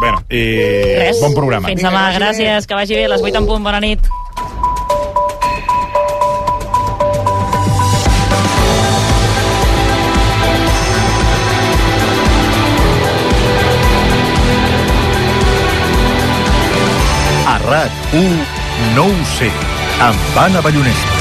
Bueno, i Res. bon programa. Fins demà, gràcies, que vagi bé, a les 8 en punt, bona nit. A RAC1 no ho sé, amb Anna Ballonesta.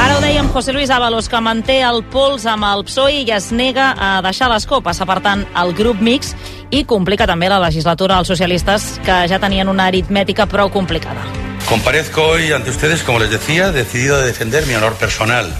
Ara ho dèiem José Luis Ábalos, que manté el pols amb el PSOE i es nega a deixar l'escó. Passa, per tant, el grup mix i complica també la legislatura als socialistes, que ja tenien una aritmètica prou complicada. Comparezco hoy ante ustedes, como les decía, decidido a defender mi honor personal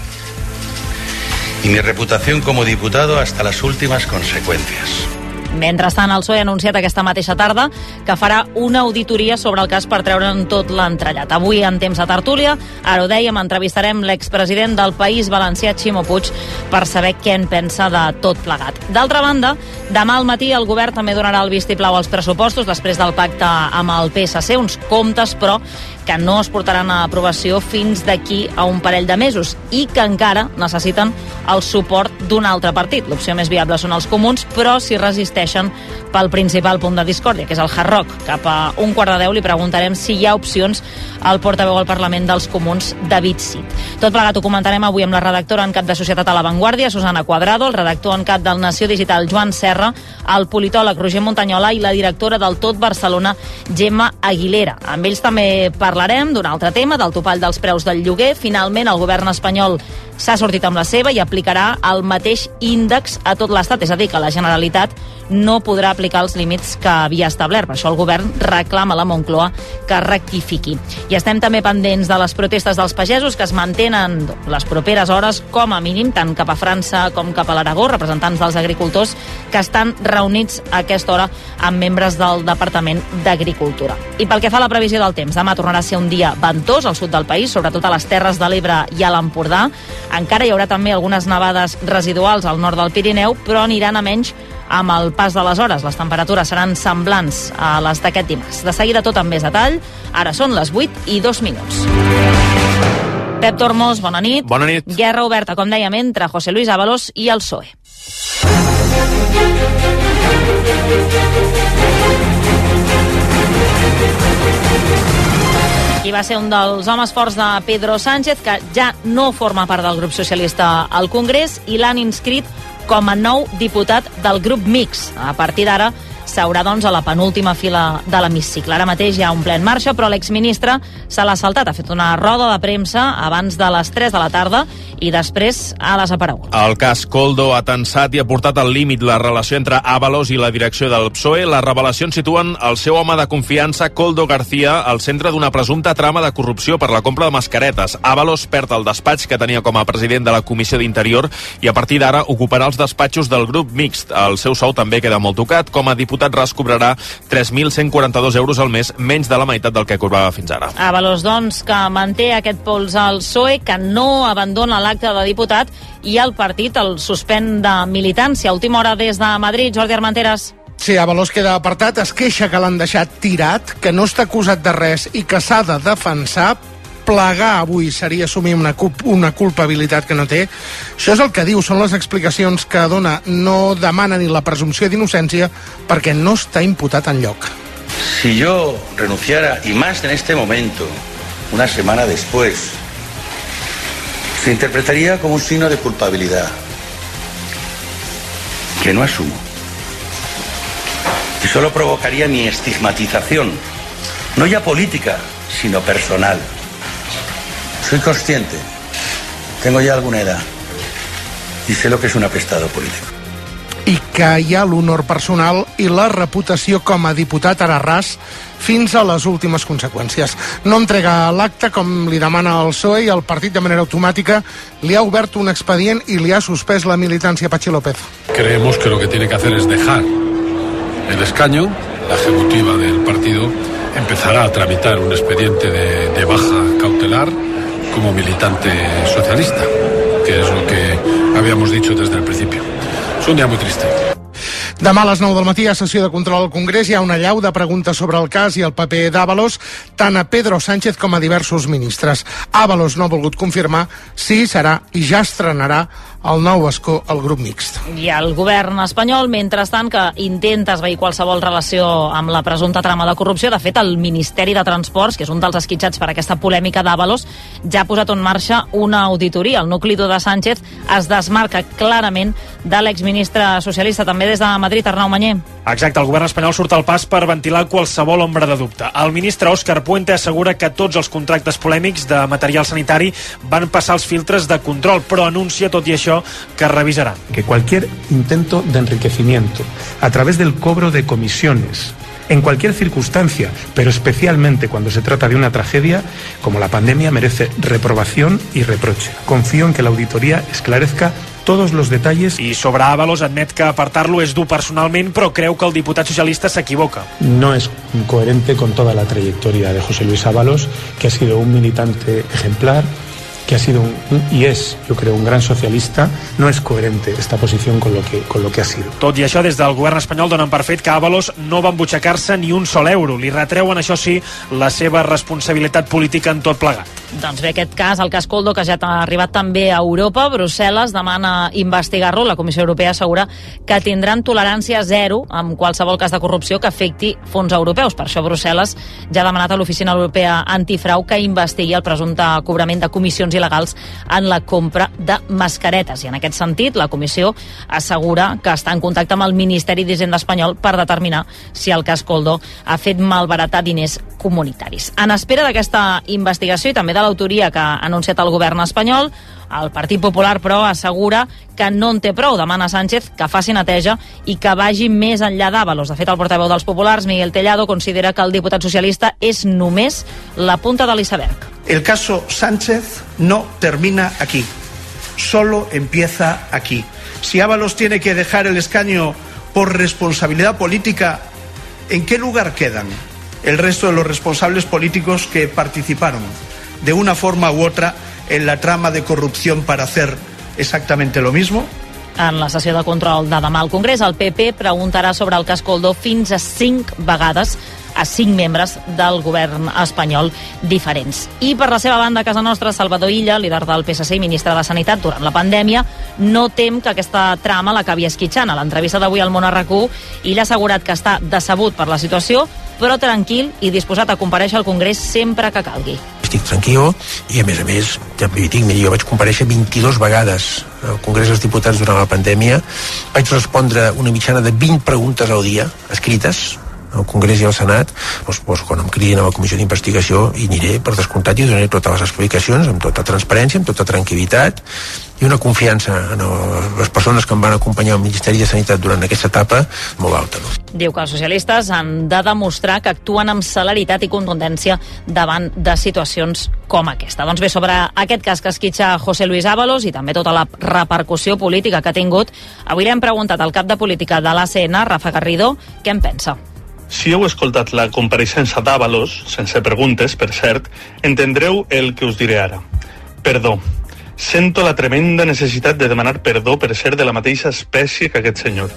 y mi reputación como diputado hasta las últimas consecuencias. Mentrestant, el PSOE ha anunciat aquesta mateixa tarda que farà una auditoria sobre el cas per treure'n tot l'entrellat. Avui, en temps de tertúlia, ara ho dèiem, entrevistarem l'expresident del País Valencià, Ximo Puig, per saber què en pensa de tot plegat. D'altra banda, demà al matí el govern també donarà el vistiplau als pressupostos després del pacte amb el PSC, uns comptes, però, que no es portaran a aprovació fins d'aquí a un parell de mesos i que encara necessiten el suport d'un altre partit. L'opció més viable són els comuns, però s'hi resisteixen pel principal punt de discòrdia, que és el Hard Rock. Cap a un quart de deu li preguntarem si hi ha opcions al portaveu al Parlament dels Comuns, David Cid. Tot plegat ho comentarem avui amb la redactora en cap de Societat a la Vanguardia, Susana Cuadrado, el redactor en cap del Nació Digital, Joan Serra, el politòleg Roger Montanyola i la directora del Tot Barcelona, Gemma Aguilera. Amb ells també parlarem d'un altre tema, del topall dels preus del lloguer. Finalment, el govern espanyol s'ha sortit amb la seva i aplicarà el mateix índex a tot l'Estat, és a dir, que la Generalitat no podrà aplicar els límits que havia establert. Per això el govern reclama a la Moncloa que rectifiqui. I estem també pendents de les protestes dels pagesos que es mantenen les properes hores, com a mínim, tant cap a França com cap a l'Aragó, representants dels agricultors que estan reunits a aquesta hora amb membres del Departament d'Agricultura. I pel que fa a la previsió del temps, demà tornarà a ser un dia ventós al sud del país, sobretot a les Terres de l'Ebre i a l'Empordà. Encara hi haurà també algunes nevades residuals al nord del Pirineu, però aniran a menys amb el pas de les hores. Les temperatures seran semblants a les d'aquest dimarts. De seguida tot amb més detall. Ara són les 8 i 2 minuts. Pep Tormos, bona nit. Bona nit. Guerra oberta, com dèiem, entre José Luis Ábalos i el PSOE. Qui va ser un dels homes forts de Pedro Sánchez, que ja no forma part del grup socialista al Congrés i l'han inscrit com a nou diputat del grup mix. A partir d'ara s'haurà doncs a la penúltima fila de l'hemicicle. Ara mateix hi ha un ple en marxa, però l'exministre se l'ha saltat. Ha fet una roda de premsa abans de les 3 de la tarda i després ha desaparegut. El cas Coldo ha tensat i ha portat al límit la relació entre Ábalos i la direcció del PSOE. Les revelacions situen el seu home de confiança, Coldo García, al centre d'una presumpta trama de corrupció per la compra de mascaretes. Ábalos perd el despatx que tenia com a president de la Comissió d'Interior i a partir d'ara ocuparà els despatxos del grup mixt. El seu sou també queda molt tocat. Com a diputat ras cobrarà 3.142 euros al mes, menys de la meitat del que cobrava fins ara. Avalos, doncs, que manté aquest pols al PSOE, que no abandona l'acte de diputat i el partit el suspèn de militància. Última hora des de Madrid, Jordi Armenteres. Sí, Avalos queda apartat, es queixa que l'han deixat tirat, que no està acusat de res i que s'ha de defensar, plegar avui seria assumir una, una culpabilitat que no té. Això és el que diu, són les explicacions que dona. No demana ni la presumpció d'innocència perquè no està imputat en lloc. Si yo renunciara, y más en este momento, una semana después, se interpretaría como un signo de culpabilidad que no asumo. Y solo provocaría mi estigmatización, no ya política, sino personal. Soy consciente, tengo ya alguna edad y sé lo que es un apestado político. i que hi ha l'honor personal i la reputació com a diputat ara ras fins a les últimes conseqüències. No entrega l'acte com li demana el PSOE i el partit de manera automàtica li ha obert un expedient i li ha suspès la militància a Pachi López. Creemos que lo que tiene que hacer es dejar el escaño, la ejecutiva del partido empezará a tramitar un expediente de, de baja cautelar como militante socialista, que es lo que habíamos dicho desde el principio. Es un día muy triste. Demà a les 9 del matí a sessió de control al Congrés hi ha una llau de preguntes sobre el cas i el paper d'Àvalos tant a Pedro Sánchez com a diversos ministres. Àvalos no ha volgut confirmar si serà i ja estrenarà el nou escó al grup mixt. I el govern espanyol, mentrestant, que intenta esveir qualsevol relació amb la presumpta trama de corrupció, de fet, el Ministeri de Transports, que és un dels esquitxats per aquesta polèmica d'Avalos, ja ha posat en marxa una auditoria. El nucli de Sánchez es desmarca clarament de l'exministre socialista. També des de Madrid, Arnau Manyer. Exacte, el govern espanyol surt al pas per ventilar qualsevol ombra de dubte. El ministre Òscar Puente assegura que tots els contractes polèmics de material sanitari van passar els filtres de control, però anuncia, tot i això, que revisarà. Que cualquier intento de enriquecimiento a través del cobro de comisiones en cualquier circunstancia, pero especialmente cuando se trata de una tragedia como la pandemia, merece reprobación y reproche. Confío en que la auditoría esclarezca todos los detalles. I sobre Ábalos admet que apartar-lo és dur personalment, però creu que el diputat socialista s'equivoca. No es coherente con toda la trayectoria de José Luis Ábalos, que ha sido un militante ejemplar, que ha sido un, y es, yo creo, un gran socialista, no es coherente esta posición con lo que, con lo que ha sido. Tot i això, des del govern espanyol donen per fet que Ábalos no va embutxacar-se ni un sol euro. Li retreuen, això sí, la seva responsabilitat política en tot plegat. Doncs bé, aquest cas, el cas Coldo, que ja ha arribat també a Europa, Brussel·les demana investigar-lo. La Comissió Europea assegura que tindran tolerància zero amb qualsevol cas de corrupció que afecti fons europeus. Per això Brussel·les ja ha demanat a l'Oficina Europea Antifrau que investigui el presumpte cobrament de comissions il·legals en la compra de mascaretes. I en aquest sentit, la comissió assegura que està en contacte amb el Ministeri d'Hisenda espanyol per determinar si el cas Coldo ha fet malbaratar diners comunitaris. En espera d'aquesta investigació i també de l'autoria que ha anunciat el govern espanyol, el Partit Popular, però, assegura que no en té prou. Demana Sánchez que faci neteja i que vagi més enllà d'Avalos. De fet, el portaveu dels populars, Miguel Tellado, considera que el diputat socialista és només la punta de l'iceberg. El caso Sánchez no termina aquí, solo empieza aquí. Si Ábalos tiene que dejar el escaño por responsabilidad política, ¿en qué lugar quedan el resto de los responsables políticos que participaron de una forma u otra en la trama de corrupción para hacer exactamente lo mismo? En la sessió de control de demà al Congrés, el PP preguntarà sobre el cas Coldo fins a cinc vegades a cinc membres del govern espanyol diferents. I per la seva banda, a casa nostra, Salvador Illa, líder del PSC i ministre de Sanitat durant la pandèmia, no tem que aquesta trama l'acabi esquitxant. A l'entrevista d'avui al Món RQ, Illa ha assegurat que està decebut per la situació, però tranquil i disposat a compareixer al Congrés sempre que calgui estic tranquil i a més a més també dic, mira, jo vaig compareixer 22 vegades al Congrés dels Diputats durant la pandèmia. Vaig respondre una mitjana de 20 preguntes al dia escrites al Congrés i al Senat doncs, doncs, quan em cridin a la comissió d'investigació hi aniré per descomptat i donaré totes les explicacions amb tota transparència, amb tota tranquil·litat i una confiança en les persones que em van acompanyar al Ministeri de Sanitat durant aquesta etapa molt alta. No? Diu que els socialistes han de demostrar que actuen amb celeritat i contundència davant de situacions com aquesta. Doncs bé, sobre aquest cas que esquitxa José Luis Ábalos i també tota la repercussió política que ha tingut, avui l'hem preguntat al cap de política de l'ACN, Rafa Garrido, què en pensa. Si heu escoltat la compareixença d'Avalos, sense preguntes, per cert, entendreu el que us diré ara. Perdó. Sento la tremenda necessitat de demanar perdó per ser de la mateixa espècie que aquest senyor.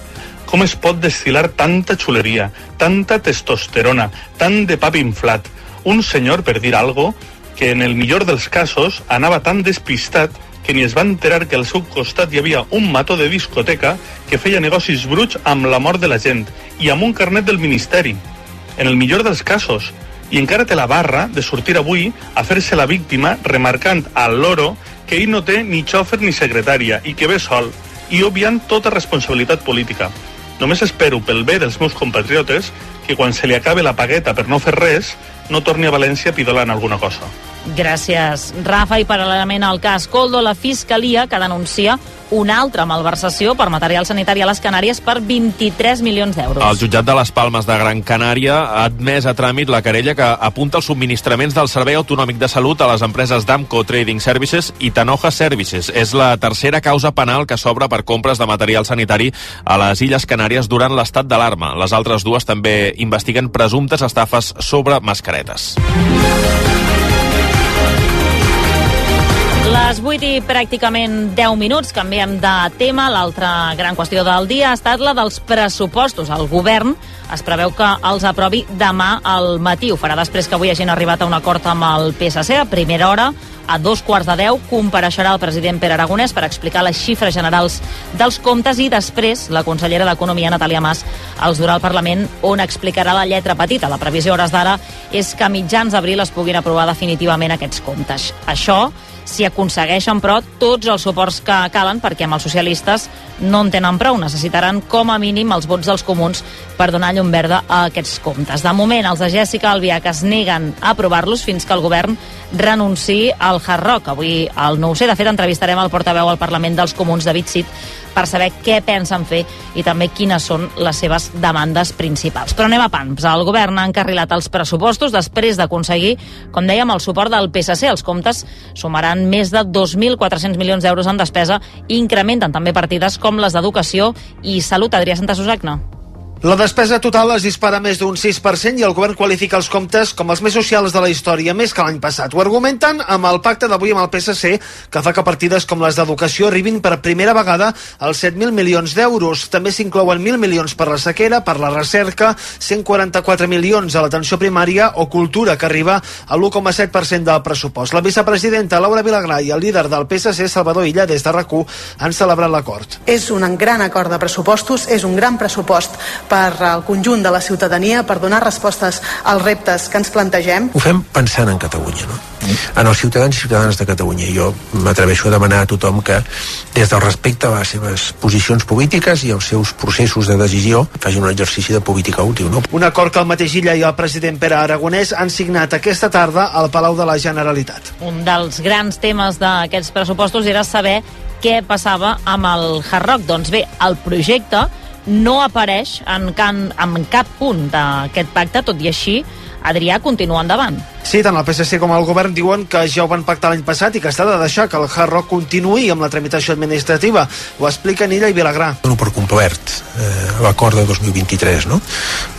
Com es pot destilar tanta xuleria, tanta testosterona, tant de pap inflat? Un senyor, per dir algo, que en el millor dels casos anava tan despistat que ni es va enterar que al seu costat hi havia un mató de discoteca que feia negocis bruts amb la mort de la gent i amb un carnet del Ministeri. En el millor dels casos. I encara té la barra de sortir avui a fer-se la víctima remarcant al loro que ell no té ni xòfer ni secretària i que ve sol i obviant tota responsabilitat política. Només espero pel bé dels meus compatriotes que quan se li acabe la pagueta per no fer res no torni a València pidolant alguna cosa. Gràcies, Rafa. I paral·lelament al cas Coldo, la Fiscalia que denuncia una altra malversació per material sanitari a les Canàries per 23 milions d'euros. El jutjat de les Palmes de Gran Canària ha admès a tràmit la querella que apunta els subministraments del Servei Autonòmic de Salut a les empreses Damco Trading Services i Tanoja Services. És la tercera causa penal que s'obre per compres de material sanitari a les Illes Canàries durant l'estat d'alarma. Les altres dues també investiguen presumptes estafes sobre mascaretes. Les 8 i pràcticament 10 minuts, canviem de tema. L'altra gran qüestió del dia ha estat la dels pressupostos. El govern es preveu que els aprovi demà al matí. Ho farà després que avui hagin arribat a un acord amb el PSC. A primera hora, a dos quarts de deu compareixerà el president Pere Aragonès per explicar les xifres generals dels comptes i després la consellera d'Economia, Natàlia Mas, els durà al Parlament on explicarà la lletra petita. La previsió hores d'ara és que a mitjans d'abril es puguin aprovar definitivament aquests comptes. Això si aconsegueixen, però, tots els suports que calen, perquè amb els socialistes no en tenen prou. Necessitaran, com a mínim, els vots dels comuns per donar llum verda a aquests comptes. De moment, els de Jessica Albiach es neguen a aprovar-los fins que el govern renunciï al Hard Rock. Avui al no ho sé, de fet, entrevistarem el portaveu al Parlament dels Comuns, David Cid, per saber què pensen fer i també quines són les seves demandes principals. Però anem a pams. El govern ha encarrilat els pressupostos després d'aconseguir, com dèiem, el suport del PSC. Els comptes sumaran més de 2.400 milions d'euros en despesa i incrementen també partides com les d'educació i salut. Adrià Santa Susagna. La despesa total es dispara més d'un 6% i el govern qualifica els comptes com els més socials de la història, més que l'any passat. Ho argumenten amb el pacte d'avui amb el PSC, que fa que partides com les d'educació arribin per primera vegada als 7.000 milions d'euros. També s'inclouen 1.000 milions per la sequera, per la recerca, 144 milions a l'atenció primària o cultura, que arriba a l'1,7% del pressupost. La vicepresidenta Laura Vilagrà i el líder del PSC, Salvador Illa, des de rac han celebrat l'acord. És un gran acord de pressupostos, és un gran pressupost per al conjunt de la ciutadania per donar respostes als reptes que ens plantegem. Ho fem pensant en Catalunya, no? en els ciutadans i ciutadanes de Catalunya. Jo m'atreveixo a demanar a tothom que, des del respecte a les seves posicions polítiques i als seus processos de decisió, faci un exercici de política útil. No? Un acord que el mateix Illa i el president Pere Aragonès han signat aquesta tarda al Palau de la Generalitat. Un dels grans temes d'aquests pressupostos era saber què passava amb el Hard Rock. Doncs bé, el projecte no apareix en, can, en cap punt d'aquest pacte, tot i així Adrià continua endavant. Sí, tant el PSC com el govern diuen que ja ho van pactar l'any passat i que està de deixar que el Hard Rock continuï amb la tramitació administrativa. Ho expliquen Illa i Vilagrà. Dono per complert eh, l'acord de 2023, no?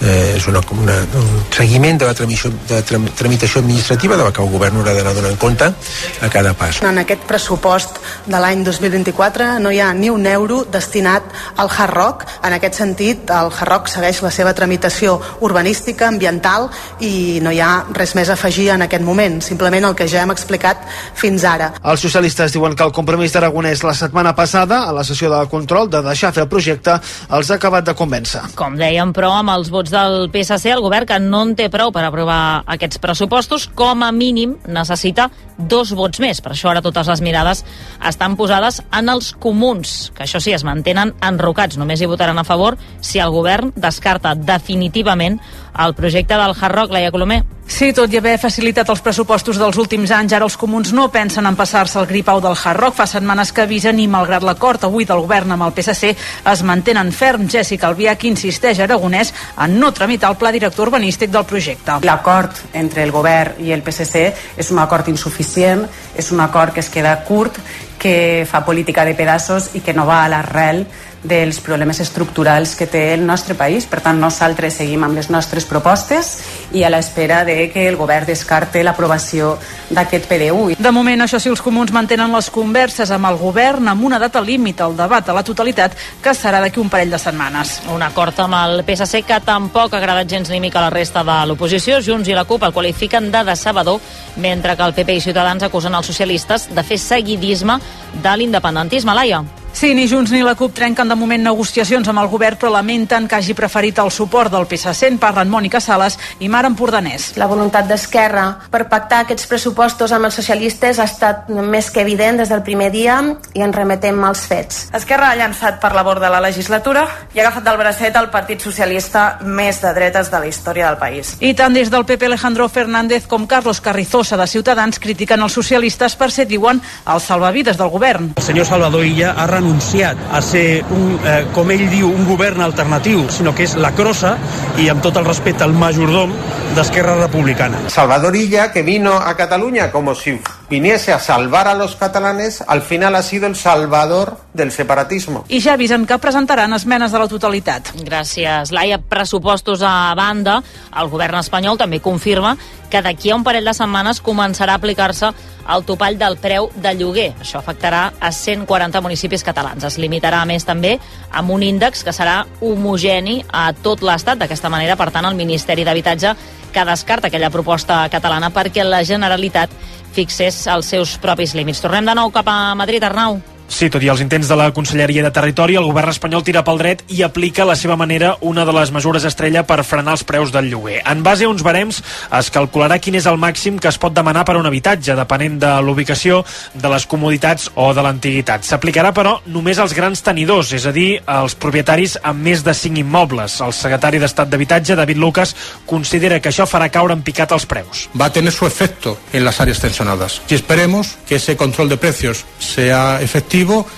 Eh, és una, una, un seguiment de la tramitació, de tramitació administrativa de la que el govern haurà d'anar donant compte a cada pas. En aquest pressupost de l'any 2024 no hi ha ni un euro destinat al Hard Rock. En aquest sentit, el Hard Rock segueix la seva tramitació urbanística, ambiental i no hi ha res més afegit afegir en aquest moment, simplement el que ja hem explicat fins ara. Els socialistes diuen que el compromís d'Aragonès la setmana passada, a la sessió de control de deixar fer el projecte, els ha acabat de convèncer. Com dèiem, però, amb els vots del PSC, el govern que no en té prou per aprovar aquests pressupostos, com a mínim necessita dos vots més. Per això ara totes les mirades estan posades en els comuns, que això sí, es mantenen enrocats. Només hi votaran a favor si el govern descarta definitivament el projecte del Hard Rock, Laia Colomer. Sí, tot i haver facilitat els pressupostos dels últims anys, ara els comuns no pensen en passar-se el gripau del Hard Rock. Fa setmanes que avisen i, malgrat l'acord avui del govern amb el PSC, es mantenen ferms. Jessica Albiach insisteix a Aragonès en no tramitar el pla director urbanístic del projecte. L'acord entre el govern i el PSC és un acord insuficient, és un acord que es queda curt, que fa política de pedaços i que no va a l'arrel dels problemes estructurals que té el nostre país. Per tant, nosaltres seguim amb les nostres propostes i a l'espera de que el govern descarte l'aprovació d'aquest PDU. De moment, això sí, els comuns mantenen les converses amb el govern amb una data límit al debat a la totalitat que serà d'aquí un parell de setmanes. Un acord amb el PSC que tampoc ha agradat gens ni mica a la resta de l'oposició. Junts i la CUP el qualifiquen de decebedor, mentre que el PP i Ciutadans acusen els socialistes de fer seguidisme de l'independentisme. Laia. Sí, ni Junts ni la CUP trenquen de moment negociacions amb el govern, però lamenten que hagi preferit el suport del PSC. En parlen Mònica Sales i Mar Empordanès. La voluntat d'Esquerra per pactar aquests pressupostos amb els socialistes ha estat més que evident des del primer dia i ens remetem als fets. Esquerra ha llançat per la borda la legislatura i ha agafat del bracet el Partit Socialista més de dretes de la història del país. I tant des del PP Alejandro Fernández com Carlos Carrizosa de Ciutadans critiquen els socialistes per ser, diuen, els salvavides del govern. El senyor Salvador Illa ha renunciat a ser, un, eh, com ell diu, un govern alternatiu, sinó que és la crossa i, amb tot el respecte, el majordom d'Esquerra Republicana. Salvador Illa, que vino a Cataluña como si viniese a salvar a los catalanes, al final ha sido el salvador del separatismo. I ja avisen que presentaran esmenes de la totalitat. Gràcies, Laia. Pressupostos a banda, el govern espanyol també confirma que d'aquí a un parell de setmanes començarà a aplicar-se el topall del preu de lloguer. Això afectarà a 140 municipis catalans. Es limitarà, a més, també amb un índex que serà homogeni a tot l'Estat. D'aquesta manera, per tant, el Ministeri d'Habitatge que descarta aquella proposta catalana perquè la Generalitat fixés els seus propis límits. Tornem de nou cap a Madrid, Arnau. Sí, tot i els intents de la Conselleria de Territori, el govern espanyol tira pel dret i aplica a la seva manera una de les mesures estrella per frenar els preus del lloguer. En base a uns barems es calcularà quin és el màxim que es pot demanar per un habitatge, depenent de l'ubicació, de les comoditats o de l'antiguitat. S'aplicarà, però, només als grans tenidors, és a dir, als propietaris amb més de 5 immobles. El secretari d'Estat d'Habitatge, David Lucas, considera que això farà caure en picat els preus. Va a tener su efecto en las áreas tensionadas. Y esperemos que ese control de precios sea efectivo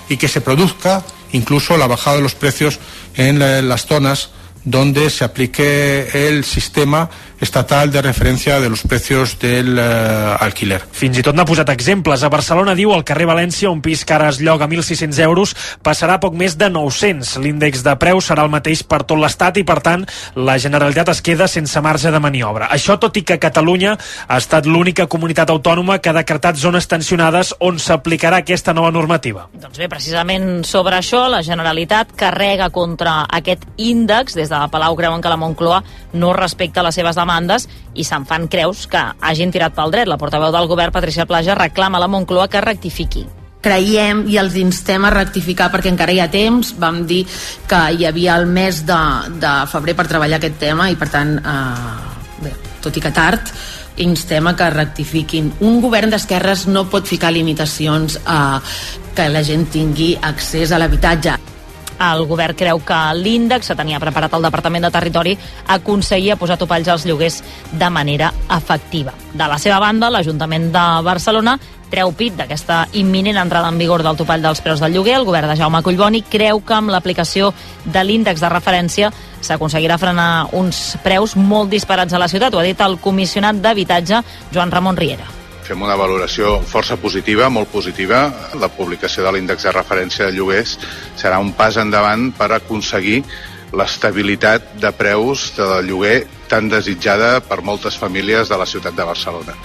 y que se produzca incluso la bajada de los precios en las zonas donde se aplique el sistema estatal de referència de los precios del uh, alquiler. Fins i tot n'ha posat exemples. A Barcelona diu al carrer València un pis que ara es lloga a 1.600 euros passarà poc més de 900. L'índex de preu serà el mateix per tot l'Estat i, per tant, la Generalitat es queda sense marge de maniobra. Això tot i que Catalunya ha estat l'única comunitat autònoma que ha decretat zones tensionades on s'aplicarà aquesta nova normativa. Doncs bé, precisament sobre això, la Generalitat carrega contra aquest índex. Des de Palau creuen que la Moncloa no respecta les seves demandes demandes i se'n fan creus que hagin tirat pel dret. La portaveu del govern, Patricia Plaja, reclama a la Moncloa que rectifiqui creiem i els instem a rectificar perquè encara hi ha temps. Vam dir que hi havia el mes de, de febrer per treballar aquest tema i per tant, eh, bé, tot i que tard, instem a que rectifiquin. Un govern d'esquerres no pot ficar limitacions a que la gent tingui accés a l'habitatge. El govern creu que l'índex que tenia preparat el Departament de Territori aconseguia posar topalls als lloguers de manera efectiva. De la seva banda, l'Ajuntament de Barcelona treu pit d'aquesta imminent entrada en vigor del topall dels preus del lloguer. El govern de Jaume Collboni creu que amb l'aplicació de l'índex de referència s'aconseguirà frenar uns preus molt disparats a la ciutat. Ho ha dit el comissionat d'habitatge Joan Ramon Riera fem una valoració força positiva, molt positiva. La publicació de l'índex de referència de lloguers serà un pas endavant per aconseguir l'estabilitat de preus de lloguer tan desitjada per moltes famílies de la ciutat de Barcelona.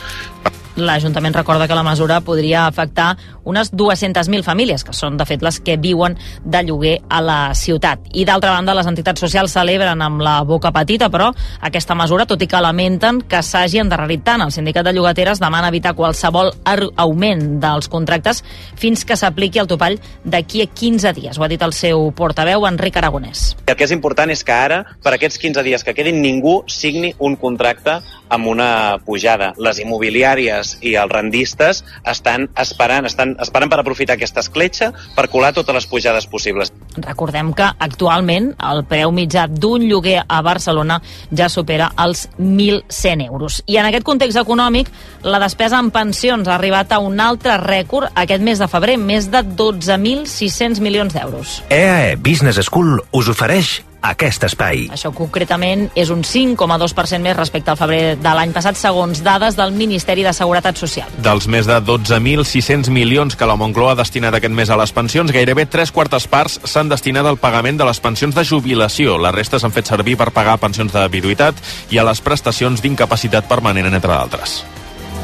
L'Ajuntament recorda que la mesura podria afectar unes 200.000 famílies, que són, de fet, les que viuen de lloguer a la ciutat. I, d'altra banda, les entitats socials celebren amb la boca petita, però, aquesta mesura, tot i que lamenten que s'hagi endarrerit tant. El sindicat de llogateres demana evitar qualsevol augment dels contractes fins que s'apliqui el topall d'aquí a 15 dies. Ho ha dit el seu portaveu, Enric Aragonès. El que és important és que ara, per aquests 15 dies que quedin, ningú signi un contracte amb una pujada. Les immobiliàries i els rendistes estan esperant, estan esperant per aprofitar aquesta escletxa per colar totes les pujades possibles. Recordem que actualment el preu mitjà d'un lloguer a Barcelona ja supera els 1.100 euros. I en aquest context econòmic, la despesa en pensions ha arribat a un altre rècord aquest mes de febrer, més de 12.600 milions d'euros. EAE Business School us ofereix aquest espai. Això concretament és un 5,2% més respecte al febrer de l'any passat, segons dades del Ministeri de Seguretat Social. Dels més de 12.600 milions que la Moncloa ha destinat aquest mes a les pensions, gairebé tres quartes parts s'han destinat al pagament de les pensions de jubilació. La resta s'han fet servir per pagar pensions de viduïtat i a les prestacions d'incapacitat permanent, entre d'altres.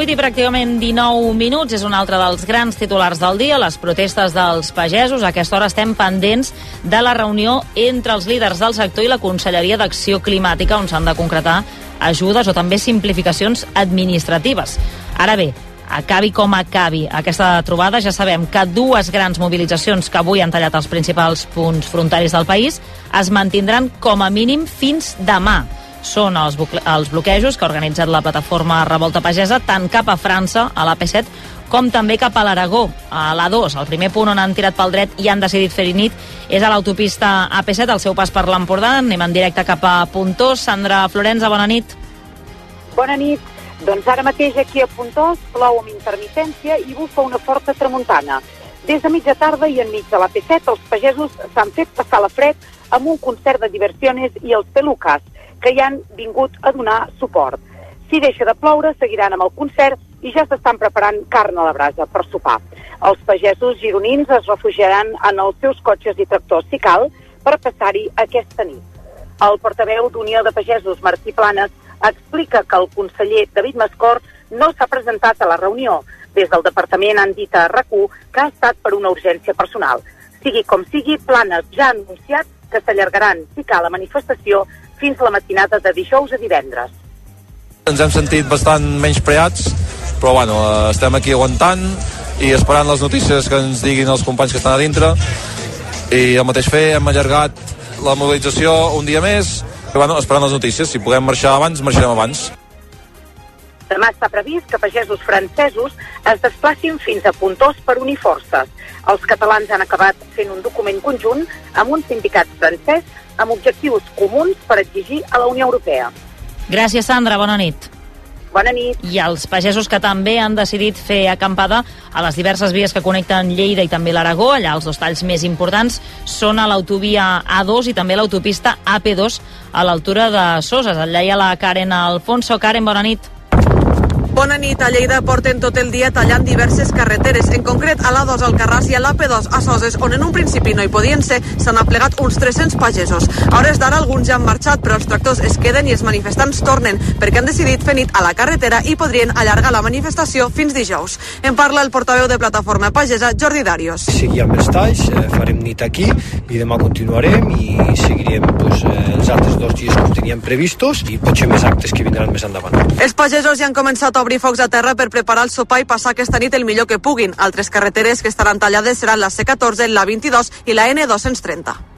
8 i pràcticament 19 minuts és un altre dels grans titulars del dia, les protestes dels pagesos. A aquesta hora estem pendents de la reunió entre els líders del sector i la Conselleria d'Acció Climàtica, on s'han de concretar ajudes o també simplificacions administratives. Ara bé, acabi com acabi aquesta trobada, ja sabem que dues grans mobilitzacions que avui han tallat els principals punts frontaris del país es mantindran com a mínim fins demà són els, els bloquejos que ha organitzat la plataforma Revolta Pagesa tant cap a França, a l'AP7, com també cap a l'Aragó, a l'A2. El primer punt on han tirat pel dret i han decidit fer-hi nit és a l'autopista AP7, al seu pas per l'Empordà. Anem en directe cap a Puntós. Sandra Florenza, bona nit. Bona nit. Doncs ara mateix aquí a Puntós plou amb intermitència i bufa una forta tramuntana. Des de mitja tarda i enmig de l'AP7 els pagesos s'han fet passar la fred amb un concert de diversiones i els pelucas que hi han vingut a donar suport. Si deixa de ploure, seguiran amb el concert i ja s'estan preparant carn a la brasa per sopar. Els pagesos gironins es refugiaran en els seus cotxes i tractors si cal per passar-hi aquesta nit. El portaveu d'Unió de Pagesos, Martí Planes, explica que el conseller David Mascor no s'ha presentat a la reunió. Des del departament han dit a rac que ha estat per una urgència personal. Sigui com sigui, Planes ja ha anunciat que s'allargaran, si cal, la manifestació fins la matinada de dijous a divendres. Ens hem sentit bastant menys preats, però bueno, estem aquí aguantant i esperant les notícies que ens diguin els companys que estan a dintre i el mateix fer, hem allargat la mobilització un dia més bueno, esperant les notícies, si podem marxar abans, marxarem abans. Demà està previst que pagesos francesos es desplacin fins a Puntós per unir forces. Els catalans han acabat fent un document conjunt amb un sindicat francès amb objectius comuns per exigir a la Unió Europea. Gràcies, Sandra. Bona nit. Bona nit. I els pagesos que també han decidit fer acampada a les diverses vies que connecten Lleida i també l'Aragó, allà els dos talls més importants són a l'autovia A2 i també l'autopista AP2 a l'altura de Soses. Allà hi ha la Karen Alfonso. Karen, bona nit. Bona nit. A Lleida porten tot el dia tallant diverses carreteres, en concret a l'A2 al Carràs i a l'AP2 a Soses, on en un principi no hi podien ser, s'han aplegat uns 300 pagesos. A hores d'ara alguns ja han marxat, però els tractors es queden i els manifestants tornen, perquè han decidit fer nit a la carretera i podrien allargar la manifestació fins dijous. En parla el portaveu de Plataforma Pagesa, Jordi Darius. Seguirem els talls, eh, farem nit aquí i demà continuarem i seguirem pues, eh, els altres dos dies que teníem previstos i potser més actes que vindran més endavant. Els pagesos ja han començat a obrir focs a terra per preparar el sopar i passar aquesta nit el millor que puguin. Altres carreteres que estaran tallades seran la C14, la 22 i la N230.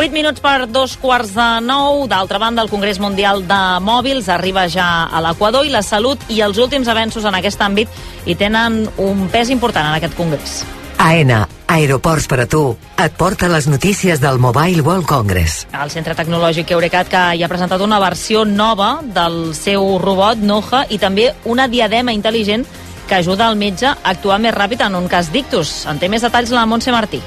Vuit minuts per dos quarts de nou. D'altra banda, el Congrés Mundial de Mòbils arriba ja a l'Equador i la salut i els últims avenços en aquest àmbit hi tenen un pes important en aquest congrés. AENA, Aeroports per a tu, et porta les notícies del Mobile World Congress. El Centre Tecnològic Eurecat que hi ha presentat una versió nova del seu robot Noja i també una diadema intel·ligent que ajuda el metge a actuar més ràpid en un cas d'ictus. En té més detalls la Montse Martí.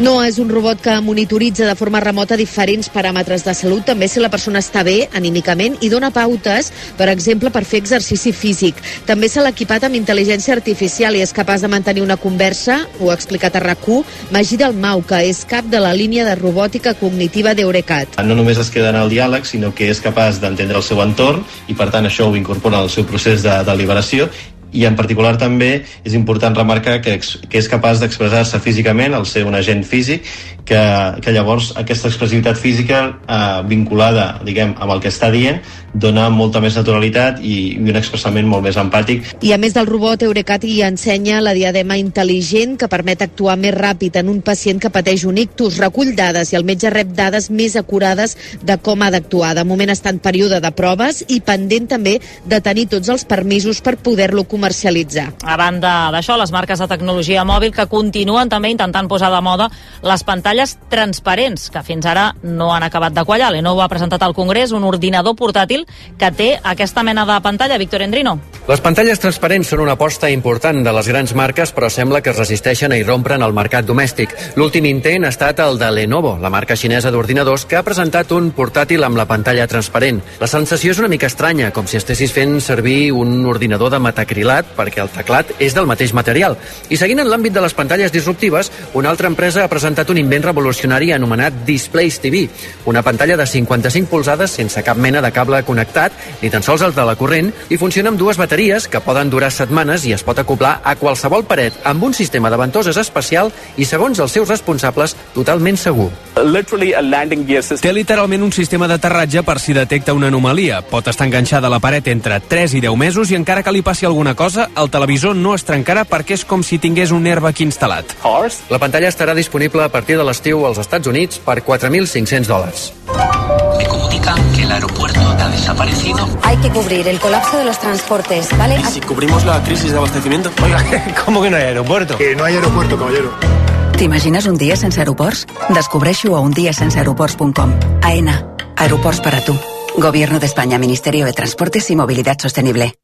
No és un robot que monitoritza de forma remota diferents paràmetres de salut, també si la persona està bé anímicament i dona pautes, per exemple, per fer exercici físic. També se l'ha equipat amb intel·ligència artificial i és capaç de mantenir una conversa, ho ha explicat a rac Magí Dalmau, que és cap de la línia de robòtica cognitiva d'Eurecat. No només es queda en el diàleg, sinó que és capaç d'entendre el seu entorn i, per tant, això ho incorpora al seu procés de deliberació i en particular també és important remarcar que, que és capaç d'expressar-se físicament, al ser un agent físic, que, que llavors aquesta expressivitat física eh, vinculada diguem, amb el que està dient dona molta més naturalitat i, i un expressament molt més empàtic. I a més del robot, Eurecat hi ensenya la diadema intel·ligent que permet actuar més ràpid en un pacient que pateix un ictus, recull dades i el metge rep dades més acurades de com ha d'actuar. De moment està en període de proves i pendent també de tenir tots els permisos per poder-lo comercialitzar. A banda d'això, les marques de tecnologia mòbil que continuen també intentant posar de moda les pantalles transparents, que fins ara no han acabat de quallar. Lenovo ha presentat al Congrés un ordinador portàtil que té aquesta mena de pantalla, Víctor Endrino. Les pantalles transparents són una aposta important de les grans marques, però sembla que es resisteixen a irrompre el mercat domèstic. L'últim intent ha estat el de Lenovo, la marca xinesa d'ordinadors, que ha presentat un portàtil amb la pantalla transparent. La sensació és una mica estranya, com si estessis fent servir un ordinador de metacrilat, perquè el teclat és del mateix material. I seguint en l'àmbit de les pantalles disruptives, una altra empresa ha presentat un invent revolucionari anomenat Displays TV, una pantalla de 55 polzades sense cap mena de cable connectat, ni tan sols el de la corrent, i funciona amb dues bateries que poden durar setmanes i es pot acoplar a qualsevol paret amb un sistema de ventoses especial i, segons els seus responsables, totalment segur. Té literalment un sistema d'aterratge per si detecta una anomalia. Pot estar enganxada a la paret entre 3 i 10 mesos i encara que li passi alguna cosa, el televisor no es trencarà perquè és com si tingués un airbag instal·lat. La pantalla estarà disponible a partir de l'estiu als Estats Units per 4.500 dòlars. Me comunican que el aeropuerto ha desaparecido. Hay que cubrir el colapso de los transportes, ¿vale? ¿Y si cubrimos la crisis de abastecimiento? Oiga, ¿cómo que no hay aeropuerto? Que no hay aeropuerto, caballero. T'imagines un dia sense aeroports? Descobreixo a undiasenseaeroports.com. AENA. Aeroports para tu. Gobierno de España, Ministerio de Transportes y Movilidad Sostenible.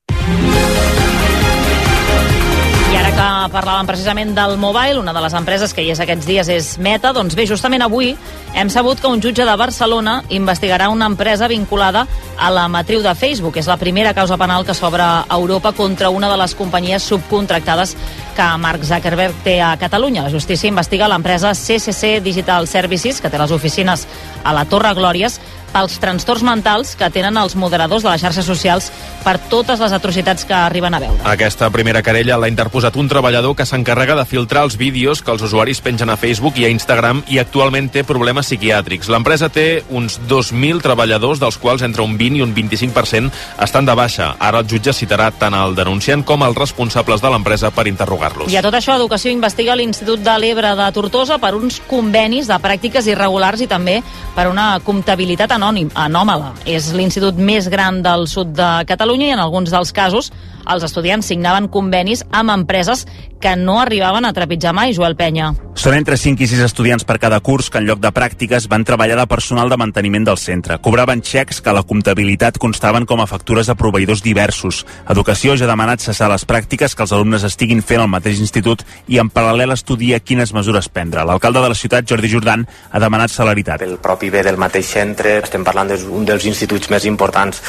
Que parlàvem precisament del Mobile, una de les empreses que hi és aquests dies és Meta, doncs bé, justament avui hem sabut que un jutge de Barcelona investigarà una empresa vinculada a la matriu de Facebook. És la primera causa penal que s'obre a Europa contra una de les companyies subcontractades que Mark Zuckerberg té a Catalunya. La justícia investiga l'empresa CCC Digital Services, que té les oficines a la Torre Glòries, pels trastorns mentals que tenen els moderadors de les xarxes socials per totes les atrocitats que arriben a veure. Aquesta primera querella l'ha interposat un treballador que s'encarrega de filtrar els vídeos que els usuaris pengen a Facebook i a Instagram i actualment té problemes psiquiàtrics. L'empresa té uns 2.000 treballadors, dels quals entre un 20 i un 25% estan de baixa. Ara el jutge citarà tant el denunciant com els responsables de l'empresa per interrogar-los. I a tot això, Educació investiga l'Institut de l'Ebre de Tortosa per uns convenis de pràctiques irregulars i també per una comptabilitat anònim, anòmala. És l'institut més gran del sud de Catalunya i en alguns dels casos els estudiants signaven convenis amb empreses que no arribaven a trepitjar mai, Joel Penya. Són entre 5 i 6 estudiants per cada curs que en lloc de pràctiques van treballar de personal de manteniment del centre. Cobraven xecs que a la comptabilitat constaven com a factures a proveïdors diversos. Educació ja ha demanat cessar les pràctiques que els alumnes estiguin fent al mateix institut i en paral·lel estudia quines mesures prendre. L'alcalde de la ciutat, Jordi Jordan, ha demanat celeritat. El propi bé del mateix centre, estem parlant d'un dels instituts més importants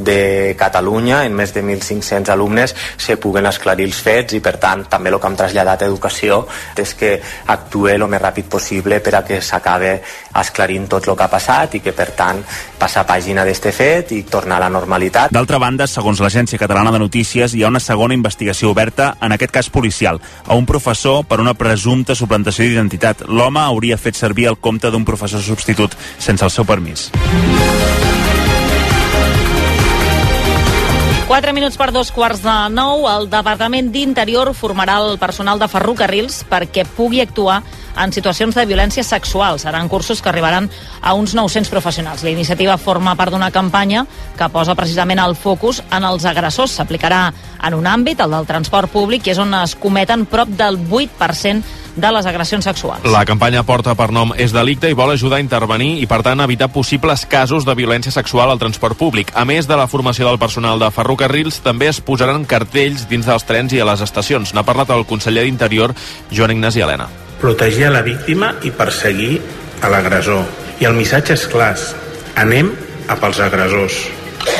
de Catalunya, en més de 1.500 alumnes, se puguen esclarir els fets i, per tant, també el que hem traslladat a Educació és que actue el més ràpid possible per a que s'acabe esclarint tot el que ha passat i que, per tant, passa pàgina d'este fet i tornar a la normalitat. D'altra banda, segons l'Agència Catalana de Notícies, hi ha una segona investigació oberta, en aquest cas policial, a un professor per una presumpta suplantació d'identitat. L'home hauria fet servir el compte d'un professor substitut sense el seu permís. 4 minuts per dos quarts de nou, el Departament d'Interior formarà el personal de ferrocarrils perquè pugui actuar en situacions de violència sexual. Seran cursos que arribaran a uns 900 professionals. La iniciativa forma part d'una campanya que posa precisament el focus en els agressors. S'aplicarà en un àmbit, el del transport públic, i és on es cometen prop del 8% de les agressions sexuals. La campanya porta per nom És delicte i vol ajudar a intervenir i, per tant, evitar possibles casos de violència sexual al transport públic. A més de la formació del personal de ferrocarrils, també es posaran cartells dins dels trens i a les estacions. N'ha parlat el conseller d'Interior, Joan Ignasi Helena. Protegir a la víctima i perseguir a l'agressor. I el missatge és clar. Anem a pels agressors.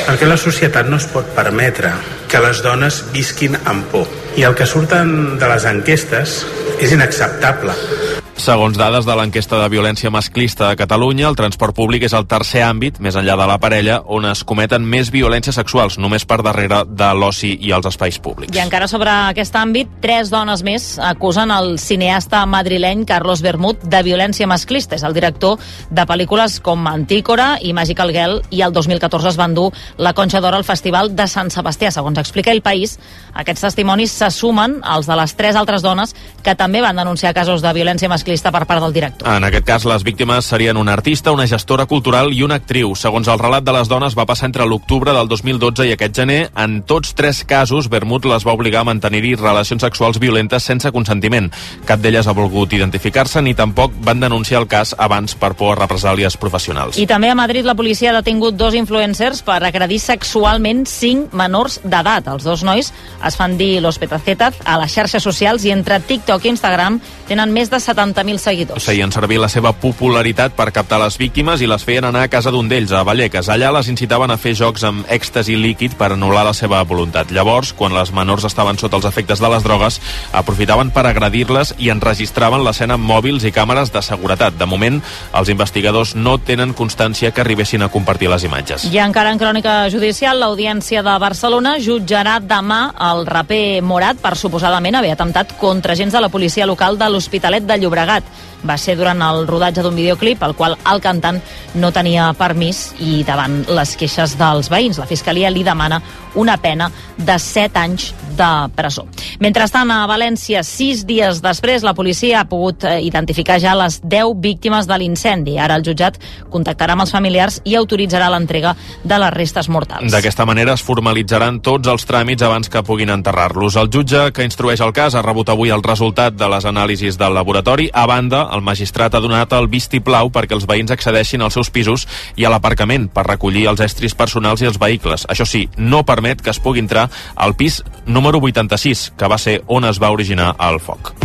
Perquè la societat no es pot permetre que les dones visquin amb por. I el que surten de les enquestes és inacceptable. Segons dades de l'enquesta de violència masclista a Catalunya, el transport públic és el tercer àmbit, més enllà de la parella, on es cometen més violències sexuals, només per darrere de l'oci i els espais públics. I encara sobre aquest àmbit, tres dones més acusen el cineasta madrileny Carlos Bermud de violència masclista. És el director de pel·lícules com Antícora i Magical Girl i el 2014 es van dur la Conxa d'Or al Festival de Sant Sebastià. Segons explica el País, aquests testimonis se sumen als de les tres altres dones que també van denunciar casos de violència masclista per part del director. En aquest cas, les víctimes serien un artista, una gestora cultural i una actriu. Segons el relat de les dones, va passar entre l'octubre del 2012 i aquest gener. En tots tres casos, Bermud les va obligar a mantenir-hi relacions sexuals violentes sense consentiment. Cap d'elles ha volgut identificar-se ni tampoc van denunciar el cas abans per por a represàlies professionals. I també a Madrid la policia ha detingut dos influencers per agredir sexualment cinc menors d'edat. Els dos nois es fan dir Los Petacetas a les xarxes socials i entre TikTok i Instagram tenen més de 70.000 seguidors. Feien servir la seva popularitat per captar les víctimes i les feien anar a casa d'un d'ells, a Vallecas. Allà les incitaven a fer jocs amb èxtasi líquid per anul·lar la seva voluntat. Llavors, quan les menors estaven sota els efectes de les drogues, aprofitaven per agredir-les i enregistraven l'escena amb mòbils i càmeres de seguretat. De moment, els investigadors no tenen constància que arribessin a compartir les imatges. I encara en crònica judicial, l'Audiència de Barcelona jutjarà demà el raper Morat per suposadament haver atemptat contra agents de la policia local de l'Hospitalet de Llobregat. Va ser durant el rodatge d'un videoclip al qual el cantant no tenia permís i davant les queixes dels veïns. La Fiscalia li demana una pena de 7 anys de presó. Mentrestant, a València, sis dies després, la policia ha pogut eh, identificar ja les 10 víctimes de l'incendi. Ara el jutjat contactarà amb els familiars i autoritzarà l'entrega de les restes mortals. D'aquesta manera es formalitzaran tots els tràmits abans que puguin enterrar-los. El jutge que instrueix el cas ha rebut avui el resultat de les anàlisis del laboratori. A banda, el magistrat ha donat el vistiplau perquè els veïns accedeixin als seus pisos i a l'aparcament per recollir els estris personals i els vehicles. Això sí, no permet que es pugui entrar al pis número 86, que va ser on es va originar el foc.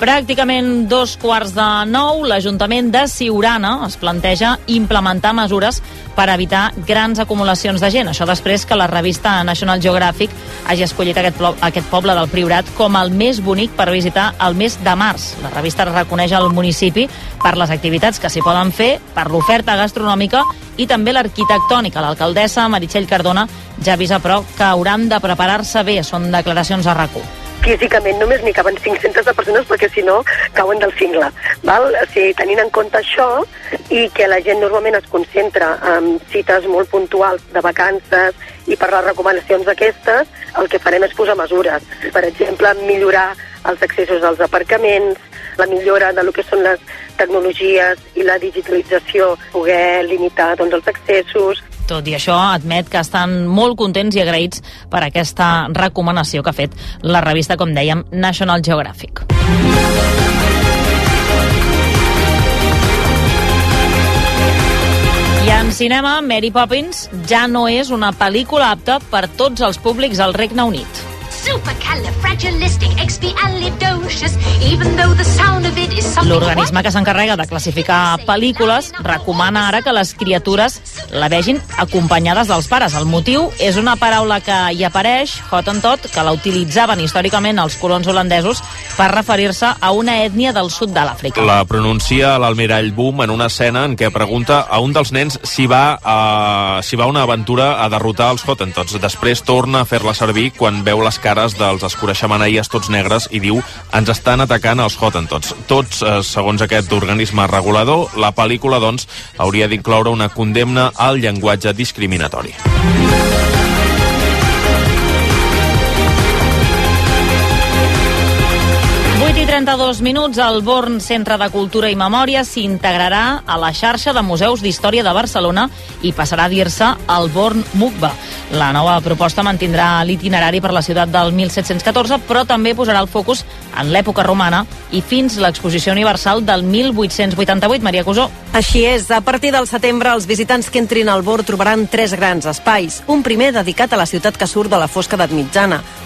Pràcticament dos quarts de nou, l'Ajuntament de Siurana es planteja implementar mesures per evitar grans acumulacions de gent. Això després que la revista National Geographic hagi escollit aquest, aquest poble del Priorat com el més bonic per visitar el mes de març. La revista reconeix el municipi per les activitats que s'hi poden fer, per l'oferta gastronòmica i també l'arquitectònica. L'alcaldessa Meritxell Cardona ja avisa, però, que hauran de preparar-se bé. Són declaracions a rac físicament només n'hi caben 500 de persones perquè si no cauen del cingle. Val? O sigui, tenint en compte això i que la gent normalment es concentra en cites molt puntuals de vacances i per les recomanacions d'aquestes, el que farem és posar mesures. Per exemple, millorar els accessos als aparcaments, la millora de lo que són les tecnologies i la digitalització, poder limitar doncs, els accessos, tot i això, admet que estan molt contents i agraïts per aquesta recomanació que ha fet la revista, com dèiem, National Geographic. I en cinema, Mary Poppins ja no és una pel·lícula apta per tots els públics al Regne Unit. L'organisme que s'encarrega de classificar pel·lícules recomana ara que les criatures la vegin acompanyades dels pares. El motiu és una paraula que hi apareix, Hottentot, que la utilitzaven històricament els colons holandesos per referir-se a una ètnia del sud de l'Àfrica. La pronuncia l'almirall Boom en una escena en què pregunta a un dels nens si va, a, si va una aventura a derrotar els Hottentots. Després torna a fer-la servir quan veu les cares dels escureixamanaïes tots negres i diu ens estan atacant els Hottentots. Tots, eh, segons aquest organisme regulador, la pel·lícula, doncs, hauria d'incloure una condemna al llenguatge discriminatori. 32 minuts, el Born Centre de Cultura i Memòria s'integrarà a la xarxa de museus d'història de Barcelona i passarà a dir-se el Born MUCBA. La nova proposta mantindrà l'itinerari per la ciutat del 1714, però també posarà el focus en l'època romana i fins l'exposició universal del 1888. Maria Cusó. Així és, a partir del setembre els visitants que entrin al Born trobaran tres grans espais. Un primer dedicat a la ciutat que surt de la fosca d'edat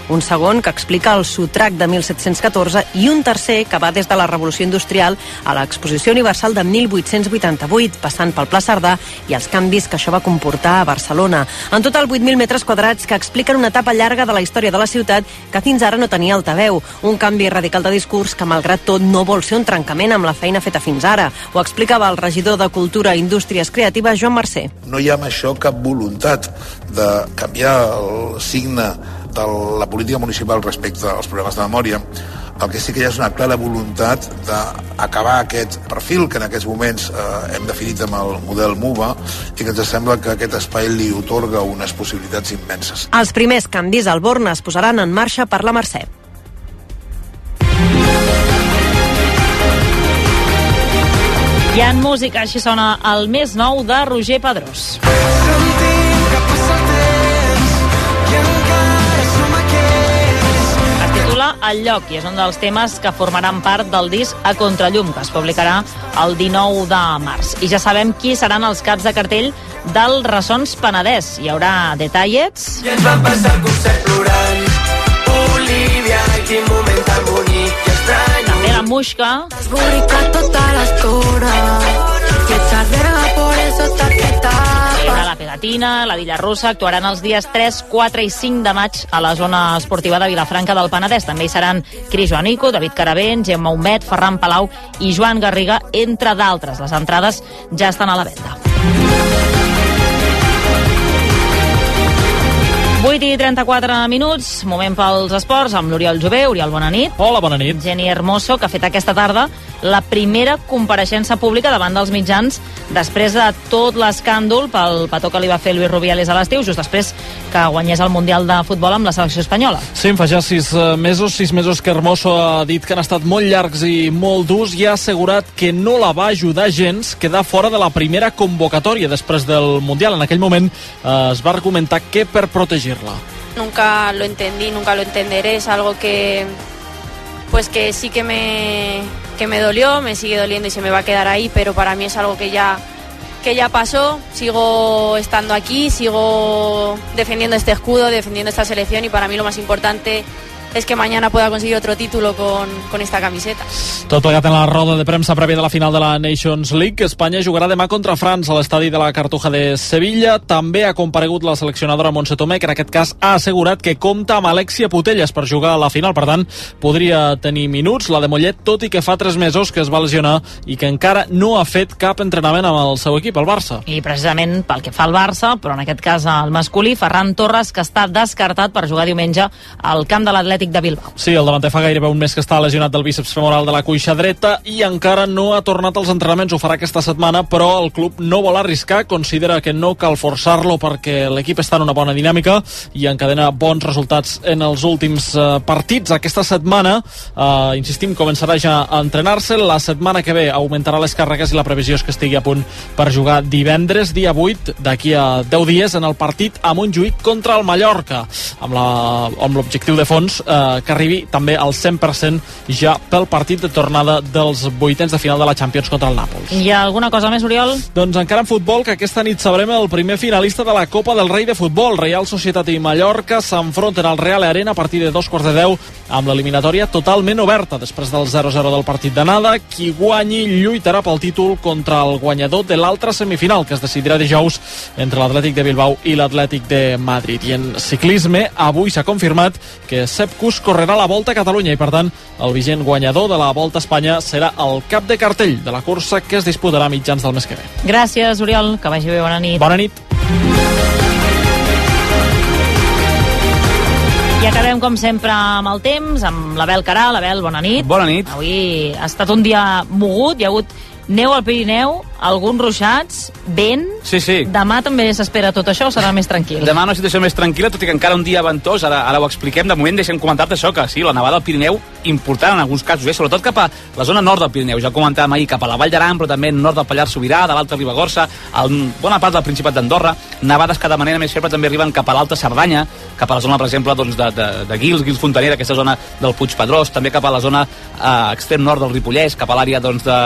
un segon que explica el sotrac de 1714 i un tercer que va des de la Revolució Industrial a l'Exposició Universal de 1888, passant pel Pla Cerdà i els canvis que això va comportar a Barcelona. En total, 8.000 metres quadrats que expliquen una etapa llarga de la història de la ciutat que fins ara no tenia altaveu. Un canvi radical de discurs que, malgrat tot, no vol ser un trencament amb la feina feta fins ara. Ho explicava el regidor de Cultura i Indústries Creatives, Joan Mercè. No hi ha amb això cap voluntat de canviar el signe de la política municipal respecte als problemes de memòria el que sí que hi ha és una clara voluntat d'acabar aquest perfil que en aquests moments eh, hem definit amb el model MUVA i que ens sembla que aquest espai li otorga unes possibilitats immenses. Els primers canvis al Born es posaran en marxa per la Mercè. I en música així sona el més nou de Roger Pedrós. El lloc i és un dels temes que formaran part del disc A Contrallum, que es publicarà el 19 de març. I ja sabem qui seran els caps de cartell del Ressons Penedès. Hi haurà Detallets... I ens van passar el concert plorant. Olivia, quin moment tan bonic i estrany. També la Muixca. Esborricat tota l'estona Que echas está Haurà la Pegatina, la Villa Russa, actuaran els dies 3, 4 i 5 de maig a la zona esportiva de Vilafranca del Penedès. També hi seran Cris Joanico, David Caravent, Gemma Humet, Ferran Palau i Joan Garriga, entre d'altres. Les entrades ja estan a la venda. 8 i 34 minuts, moment pels esports, amb l'Oriol Jové. Oriol, bona nit. Hola, bona nit. Geni Hermoso, que ha fet aquesta tarda la primera compareixença pública davant dels mitjans després de tot l'escàndol pel petó que li va fer Luis Rubiales a l'estiu, just després que guanyés el Mundial de Futbol amb la selecció espanyola. Sí, fa ja sis eh, mesos, sis mesos que Hermoso ha dit que han estat molt llargs i molt durs i ha assegurat que no la va ajudar gens quedar fora de la primera convocatòria després del Mundial. En aquell moment eh, es va argumentar que per protegir-la. Nunca lo entendí, nunca lo entenderé, es algo que pues que sí que me, que me dolió, me sigue doliendo y se me va a quedar ahí, pero para mí es algo que ya, que ya pasó. Sigo estando aquí, sigo defendiendo este escudo, defendiendo esta selección y para mí lo más importante es que mañana pueda conseguir otro título con, con esta camiseta. Tot plegat en la roda de premsa prèvia de la final de la Nations League. Espanya jugarà demà contra França a l'estadi de la Cartuja de Sevilla. També ha comparegut la seleccionadora Montse Tomé, que en aquest cas ha assegurat que compta amb Alexia Putelles per jugar a la final. Per tant, podria tenir minuts la de Mollet, tot i que fa tres mesos que es va lesionar i que encara no ha fet cap entrenament amb el seu equip, el Barça. I precisament pel que fa al Barça, però en aquest cas al masculí, Ferran Torres, que està descartat per jugar diumenge al camp de l'Atlètic de Bilbao. Sí, el davanter fa gairebé un mes que està lesionat del bíceps femoral de la cuixa dreta i encara no ha tornat als entrenaments. Ho farà aquesta setmana, però el club no vol arriscar, considera que no cal forçar-lo perquè l'equip està en una bona dinàmica i encadena bons resultats en els últims eh, partits. Aquesta setmana, eh, insistim, començarà ja a entrenar-se. La setmana que ve augmentarà les càrregues i la previsió és que estigui a punt per jugar divendres, dia 8, d'aquí a 10 dies, en el partit a Montjuïc contra el Mallorca, amb l'objectiu de fons eh, que arribi també al 100% ja pel partit de tornada dels vuitens de final de la Champions contra el Nàpols. Hi ha alguna cosa més, Oriol? Doncs encara en futbol, que aquesta nit sabrem el primer finalista de la Copa del Rei de Futbol. Real Societat i Mallorca s'enfronten al Real Arena a partir de dos quarts de deu amb l'eliminatòria totalment oberta. Després del 0-0 del partit d'anada, qui guanyi lluitarà pel títol contra el guanyador de l'altra semifinal, que es decidirà dijous entre l'Atlètic de Bilbao i l'Atlètic de Madrid. I en ciclisme, avui s'ha confirmat que Sepp Kuss correrà la Volta a Catalunya i, per tant, el vigent guanyador de la Volta a Espanya serà el cap de cartell de la cursa que es disputarà a mitjans del mes que ve. Gràcies, Oriol, que vagi bé, bona nit. Bona nit. I acabem, com sempre, amb el temps, amb l'Abel Caral. Abel, bona nit. Bona nit. Avui ha estat un dia mogut, hi ha hagut neu al Pirineu, alguns ruixats, vent... Sí, sí. Demà també s'espera tot això serà més tranquil? Demà una situació més tranquil·la, tot i que encara un dia ventós, ara, ara ho expliquem. De moment deixem comentar-te això, que sí, la nevada al Pirineu, important en alguns casos, eh? sobretot cap a la zona nord del Pirineu. Ja ho comentàvem ahir, cap a la Vall d'Aran, però també nord del Pallars Sobirà, de l'Alta Ribagorça, a bona part del Principat d'Andorra, nevades que de manera més feble també arriben cap a l'Alta Cerdanya, cap a la zona, per exemple, doncs, de, de, de Guils, Guils Fontanera, aquesta zona del Puig Pedrós, també cap a la zona eh, extrem nord del Ripollès, cap a l'àrea doncs, de,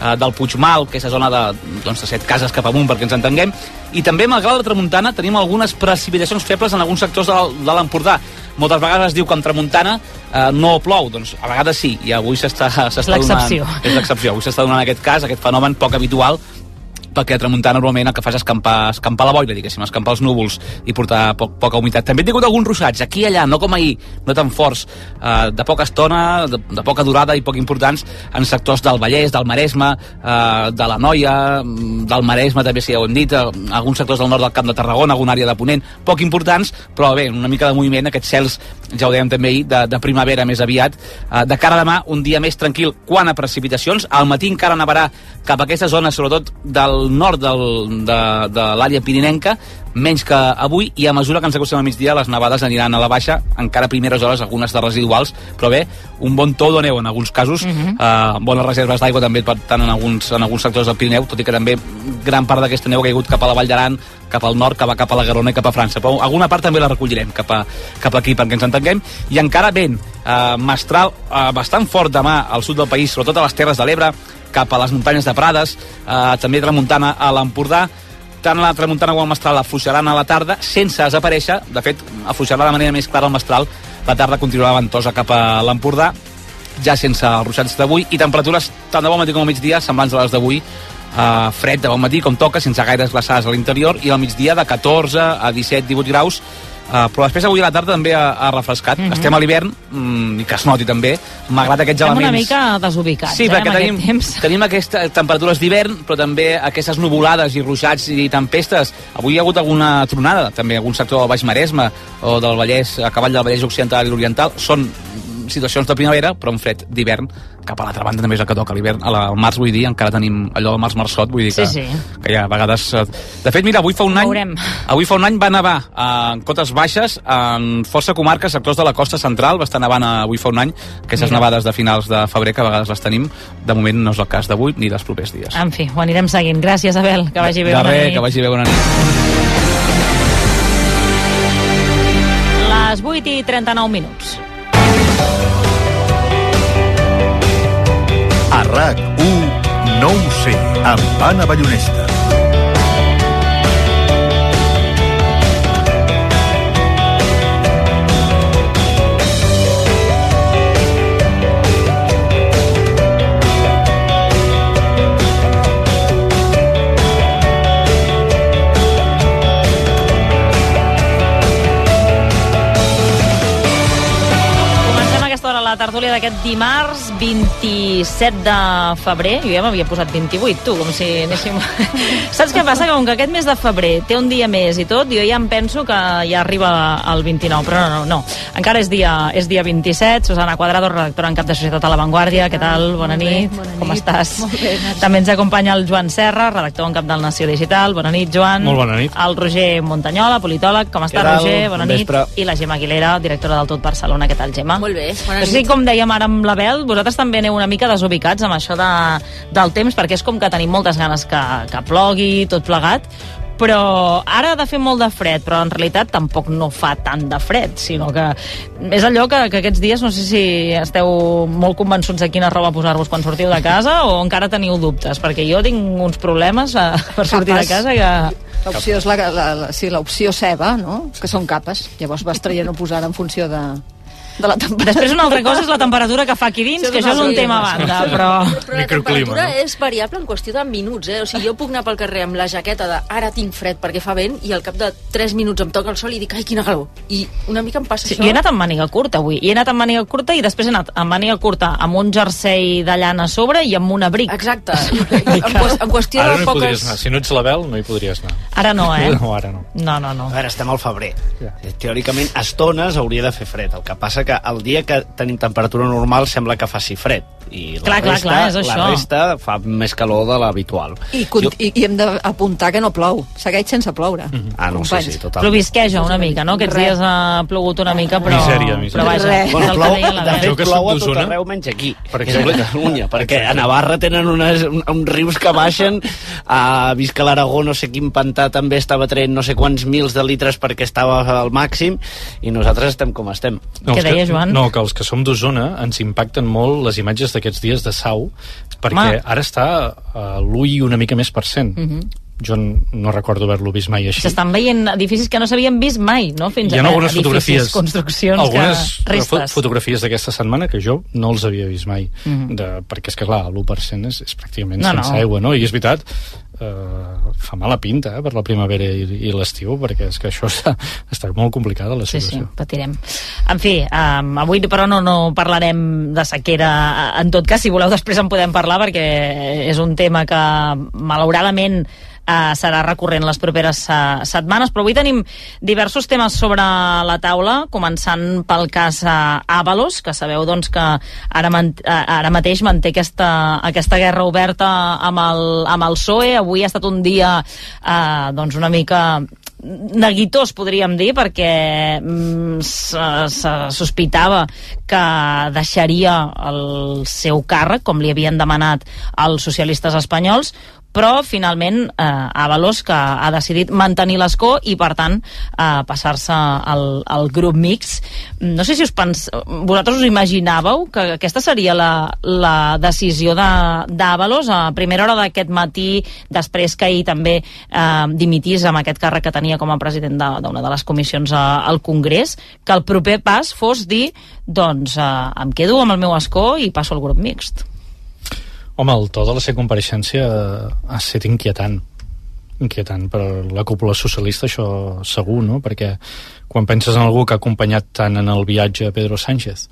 eh, del Puigmal, que és la zona de, doncs, de set cases cap amunt, perquè ens entenguem, i també, malgrat la tramuntana, tenim algunes precipitacions febles en alguns sectors de, l'Empordà. Moltes vegades es diu que en tramuntana eh, no plou, doncs a vegades sí, i avui s'està s'està donant... L'excepció. És l'excepció. Avui s'està donant aquest cas, aquest fenomen poc habitual, perquè a tramuntana normalment el que fa és escampar, escampar la boira, diguéssim, escampar els núvols i portar poc, poca humitat. També he tingut alguns ruixats, aquí i allà, no com ahir, no tan forts, eh, de poca estona, de, de poca durada i poc importants, en sectors del Vallès, del Maresme, eh, de la Noia, mm, del Maresme també, si ja ho hem dit, eh, alguns sectors del nord del Camp de Tarragona, alguna àrea de Ponent, poc importants, però bé, una mica de moviment, aquests cels, ja ho dèiem també ahir, de, de primavera més aviat. Eh, de cara a demà, un dia més tranquil quant a precipitacions. Al matí encara nevarà cap a aquesta zona, sobretot del nord del, de, de l'àrea pirinenca, menys que avui, i a mesura que ens acostem a migdia, les nevades aniran a la baixa, encara a primeres hores, algunes de residuals, però bé, un bon to de neu en alguns casos, Mhm. eh, bones reserves d'aigua també, per tant, en alguns, en alguns sectors del Pirineu, tot i que també gran part d'aquesta neu ha caigut cap a la Vall d'Aran, cap al nord, que va cap a la Garona i cap a França. Però alguna part també la recollirem cap, a, cap aquí perquè ens entenguem. I encara vent eh, mestral eh, bastant fort demà al sud del país, sobretot a les Terres de l'Ebre, cap a les muntanyes de Prades, eh, també tramuntana a l'Empordà, tant la tramuntana com el mestral afluixaran a la tarda sense desaparèixer, de fet afluixarà de manera més clara el mestral, la tarda continuarà ventosa cap a l'Empordà ja sense els ruixats d'avui i temperatures tant de bon matí com al migdia semblants a les d'avui. Uh, fred de bon matí com toca sense gaires glaçades a l'interior i al migdia de 14 a 17-18 graus Uh, però després avui a la tarda també ha, ha refrescat. Mhm. Estem a l'hivern, mm, i que es noti també, malgrat aquests Estem una elements... mica desubicats, Sí, eh, perquè tenim, aquest temps. tenim aquestes temperatures d'hivern, però també aquestes nuvolades i ruixats i tempestes. Avui hi ha hagut alguna tronada, també algun sector del Baix Maresme o del Vallès, a cavall del Vallès Occidental i l'Oriental. Són situacions de primavera, però un fred d'hivern. Cap a l'altra banda també és el que toca l'hivern. Al març, vull dir, encara tenim allò del març marçot, vull dir que, Sí, sí. que hi ha a vegades... eh, De fet, mira, avui fa un any... Veurem. Avui fa un any va nevar eh, en cotes baixes en força comarques, sectors de la costa central, va estar nevant eh, avui fa un any, aquestes Mira. nevades de finals de febrer que a vegades les tenim, de moment no és el cas d'avui ni dels propers dies. En fi, ho anirem seguint. Gràcies, Abel. Que vagi bé. de res, que vagi bé, bona nit. Les 8 i 39 minuts. Sé, amb Anna Ballonesta. Tertúlia d'aquest dimarts 27 de febrer. Jo ja m'havia posat 28, tu, com si anéssim... Saps què passa? Que com que aquest mes de febrer té un dia més i tot, jo ja em penso que ja arriba el 29, però no, no, no. Encara és dia, és dia 27. Susana Quadrado, redactora en cap de Societat a la Vanguardia. Què tal? Bona nit. bona Com nit. estàs? Molt bé. També ens acompanya el Joan Serra, redactor en cap del Nació Digital. Bona nit, Joan. Molt bona nit. El Roger Montanyola, politòleg. Com està, Què tal? Roger? Bona Bon nit. vespre. I la Gemma Aguilera, directora del Tot Barcelona. Què tal, Gemma? Molt bé, bona sí, nit. com dèiem ara amb l'Abel, vosaltres també aneu una mica desubicats amb això de, del temps, perquè és com que tenim moltes ganes que, que plogui, tot plegat, però ara ha de fer molt de fred, però en realitat tampoc no fa tant de fred, sinó que és allò que, que aquests dies no sé si esteu molt convençuts de quina roba posar-vos quan sortiu de casa o encara teniu dubtes, perquè jo tinc uns problemes eh, per sortir de Capes. casa que... L'opció és la, la, la, sí, l'opció ceba, no? que són capes. Llavors vas traient o posant en funció de, de la temperatura. Després una altra cosa és la temperatura que fa aquí dins, que això és un tema a banda, però... Però la temperatura és variable en qüestió de minuts, eh? O sigui, jo puc anar pel carrer amb la jaqueta de ara tinc fred perquè fa vent i al cap de 3 minuts em toca el sol i dic ai, quina calor. I una mica em passa Sí, això. jo he anat amb màniga curta avui. I he anat amb màniga curta i després he anat amb màniga curta amb un jersei de llana a sobre i amb un abric. Exacte. en, en qüestió Ara de no poques... anar. Si no ets l'Abel, no hi podries anar. Ara no, eh? No, ara no. No, no, no. A veure, estem al febrer. Teòricament, a estones hauria de fer fred. El que passa que el dia que tenim temperatura normal sembla que faci fred. I la Clar, resta, clar, és això. La resta fa més calor de l'habitual. I, con- i, I hem d'apuntar que no plou. Segueix sense ploure. Ah, no, sí, Companys. sí, total. Plovisqueja una mica, no? Aquests Res. dies ha plogut una mica, però... Misèria, misèria. Però vaja, Res. Bueno, plou, que de fet, Jo que plou a tot arreu menys aquí, per que és a exemple. Catalunya, perquè a Navarra tenen unes, un, uns rius que baixen, a vist que l'Aragó no sé quin pantà també estava traient no sé quants mils de litres perquè estava al màxim, i nosaltres estem com estem. Què els deia, Joan? No, que els que som d'Osona ens impacten molt les imatges d'aquests dies de Sau, perquè Home. ara està a l'UI una mica més per cent. Mhm. Jo no recordo haver-lo vist mai així. S'estan veient edificis que no s'havien vist mai, no? Fins Hi ha algunes edificis, fotografies, construccions algunes que... restes. fotografies d'aquesta setmana que jo no els havia vist mai, Mhm. de, perquè és que clar, l'1% és, és pràcticament No, sense no. aigua, no? I és veritat, eh, fa mala pinta eh, per la primavera i, i l'estiu, perquè és que això està, està molt complicada la Sí, sí, situació. patirem. En fi, um, avui però no, no parlarem de sequera. En tot cas, si voleu, després en podem parlar perquè és un tema que malauradament Uh, serà recurrent les properes uh, setmanes, però avui tenim diversos temes sobre la taula, començant pel cas uh, Avalos, que sabeu doncs, que ara, man, uh, ara mateix manté aquesta, aquesta guerra oberta amb el, amb el PSOE. Avui ha estat un dia uh, doncs una mica neguitós, podríem dir, perquè mm, se, se sospitava que deixaria el seu càrrec, com li havien demanat els socialistes espanyols, però finalment eh, Avalos que ha decidit mantenir l'escó i per tant eh, passar-se al, al grup mix no sé si us pens... vosaltres us imaginàveu que aquesta seria la, la decisió de- d'Avalos a primera hora d'aquest matí després que ahir també eh, dimitís amb aquest càrrec que tenia com a president de- d'una de, les comissions a, al Congrés que el proper pas fos dir doncs eh, em quedo amb el meu escó i passo al grup mixt Home, el to de la seva compareixença ha estat inquietant inquietant per la cúpula socialista això segur, no? perquè quan penses en algú que ha acompanyat tant en el viatge a Pedro Sánchez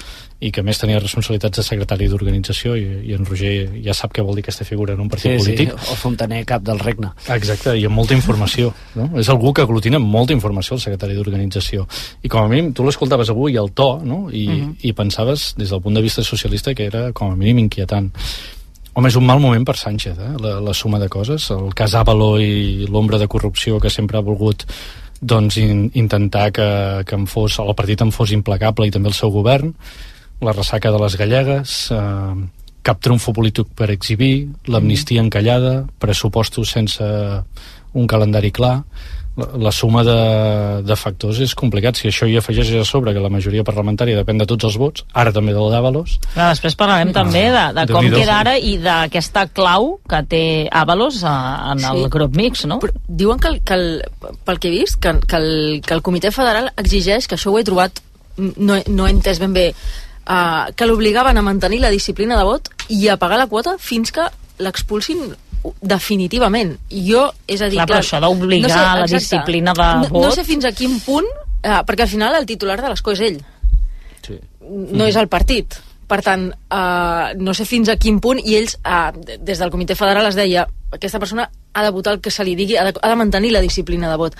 i que més tenia responsabilitats de secretari d'organització i, i en Roger ja sap què vol dir aquesta figura en un partit polític o Fontaner, cap del regne. Exacte, i amb molta informació. No? És algú que aglutina molta informació, el secretari d'organització. I com a mínim, tu l'escoltaves avui, el to, no? I, Mhm. i pensaves, des del punt de vista socialista, que era com a mínim inquietant. Home, és un mal moment per Sánchez, eh? la, la suma de coses. El cas Àvalo i l'ombra de corrupció que sempre ha volgut doncs, in, intentar que, que en fos, el partit en fos implacable i també el seu govern, la ressaca de les gallegues, eh, cap trumfo polític per exhibir, l'amnistia encallada, pressupostos sense un calendari clar la, la suma de, de factors és complicat. Si això hi afegeix a sobre que la majoria parlamentària depèn de tots els vots, ara també del d'Avalos... Però després parlarem també de, de com queda ara i d'aquesta clau que té Avalos a, en el Sí. grup mix, no? Però diuen que, el, que el, pel que he vist, que, que, el, que el comitè federal exigeix, que això ho he trobat, no, no he entès ben bé, uh, que l'obligaven a mantenir la disciplina de vot i a pagar la quota fins que l'expulsin definitivament. Jo, és a dir... Clar, però això d'obligar la disciplina de no, No vot- sé fins a quin punt, uh, perquè al final el titular de l'escó és ell. Sí. No és el partit. Per tant, uh, no sé fins a quin punt, i ells, uh, des del comitè federal es deia aquesta persona ha de votar el que se li digui, ha de, ha de mantenir la disciplina de vot.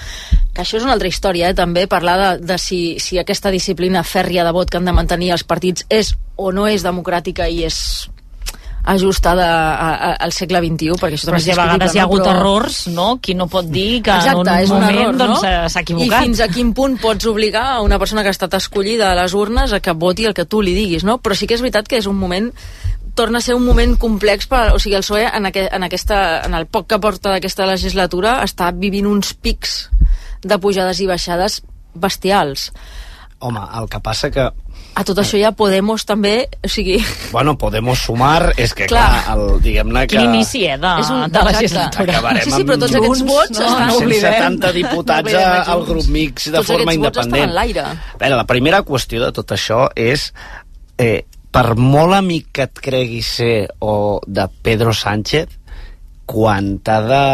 Que això és una altra història, eh, també, parlar de, de si, si aquesta disciplina fèrria de vot que han de mantenir els partits és o no és democràtica i és ajustada a, a, al segle XXI, perquè això també és si a vegades hi ha discutible, hagut no? Però- errors, no? Qui no pot dir que Exacte, en és un un moment error, doncs, no? eh, s'ha equivocat? I fins a quin punt pots obligar a una persona que ha estat escollida a les urnes a que voti el que tu li diguis, no? Però sí que és veritat que és un moment torna a ser un moment complex per, o sigui, el PSOE en, aqu en, aquesta, en el poc que porta d'aquesta legislatura està vivint uns pics de pujades i baixades bestials. Home, el que passa que A tot això ja Podemos també, o sigui... Bueno, Podemos sumar, és que clar, Clar. el, diguem-ne que... Quin inici, eh, de, És un- de legislatura. Acabarem Sí, sí, però tots aquests vots no, estan... no oblidem. 170 diputats No al grup mix de Tots forma aquests vots estan independent. en l'aire. Veure, la primera qüestió de tot això és eh, per molt amic que et creguis ser o de Pedro Sánchez quan t'ha de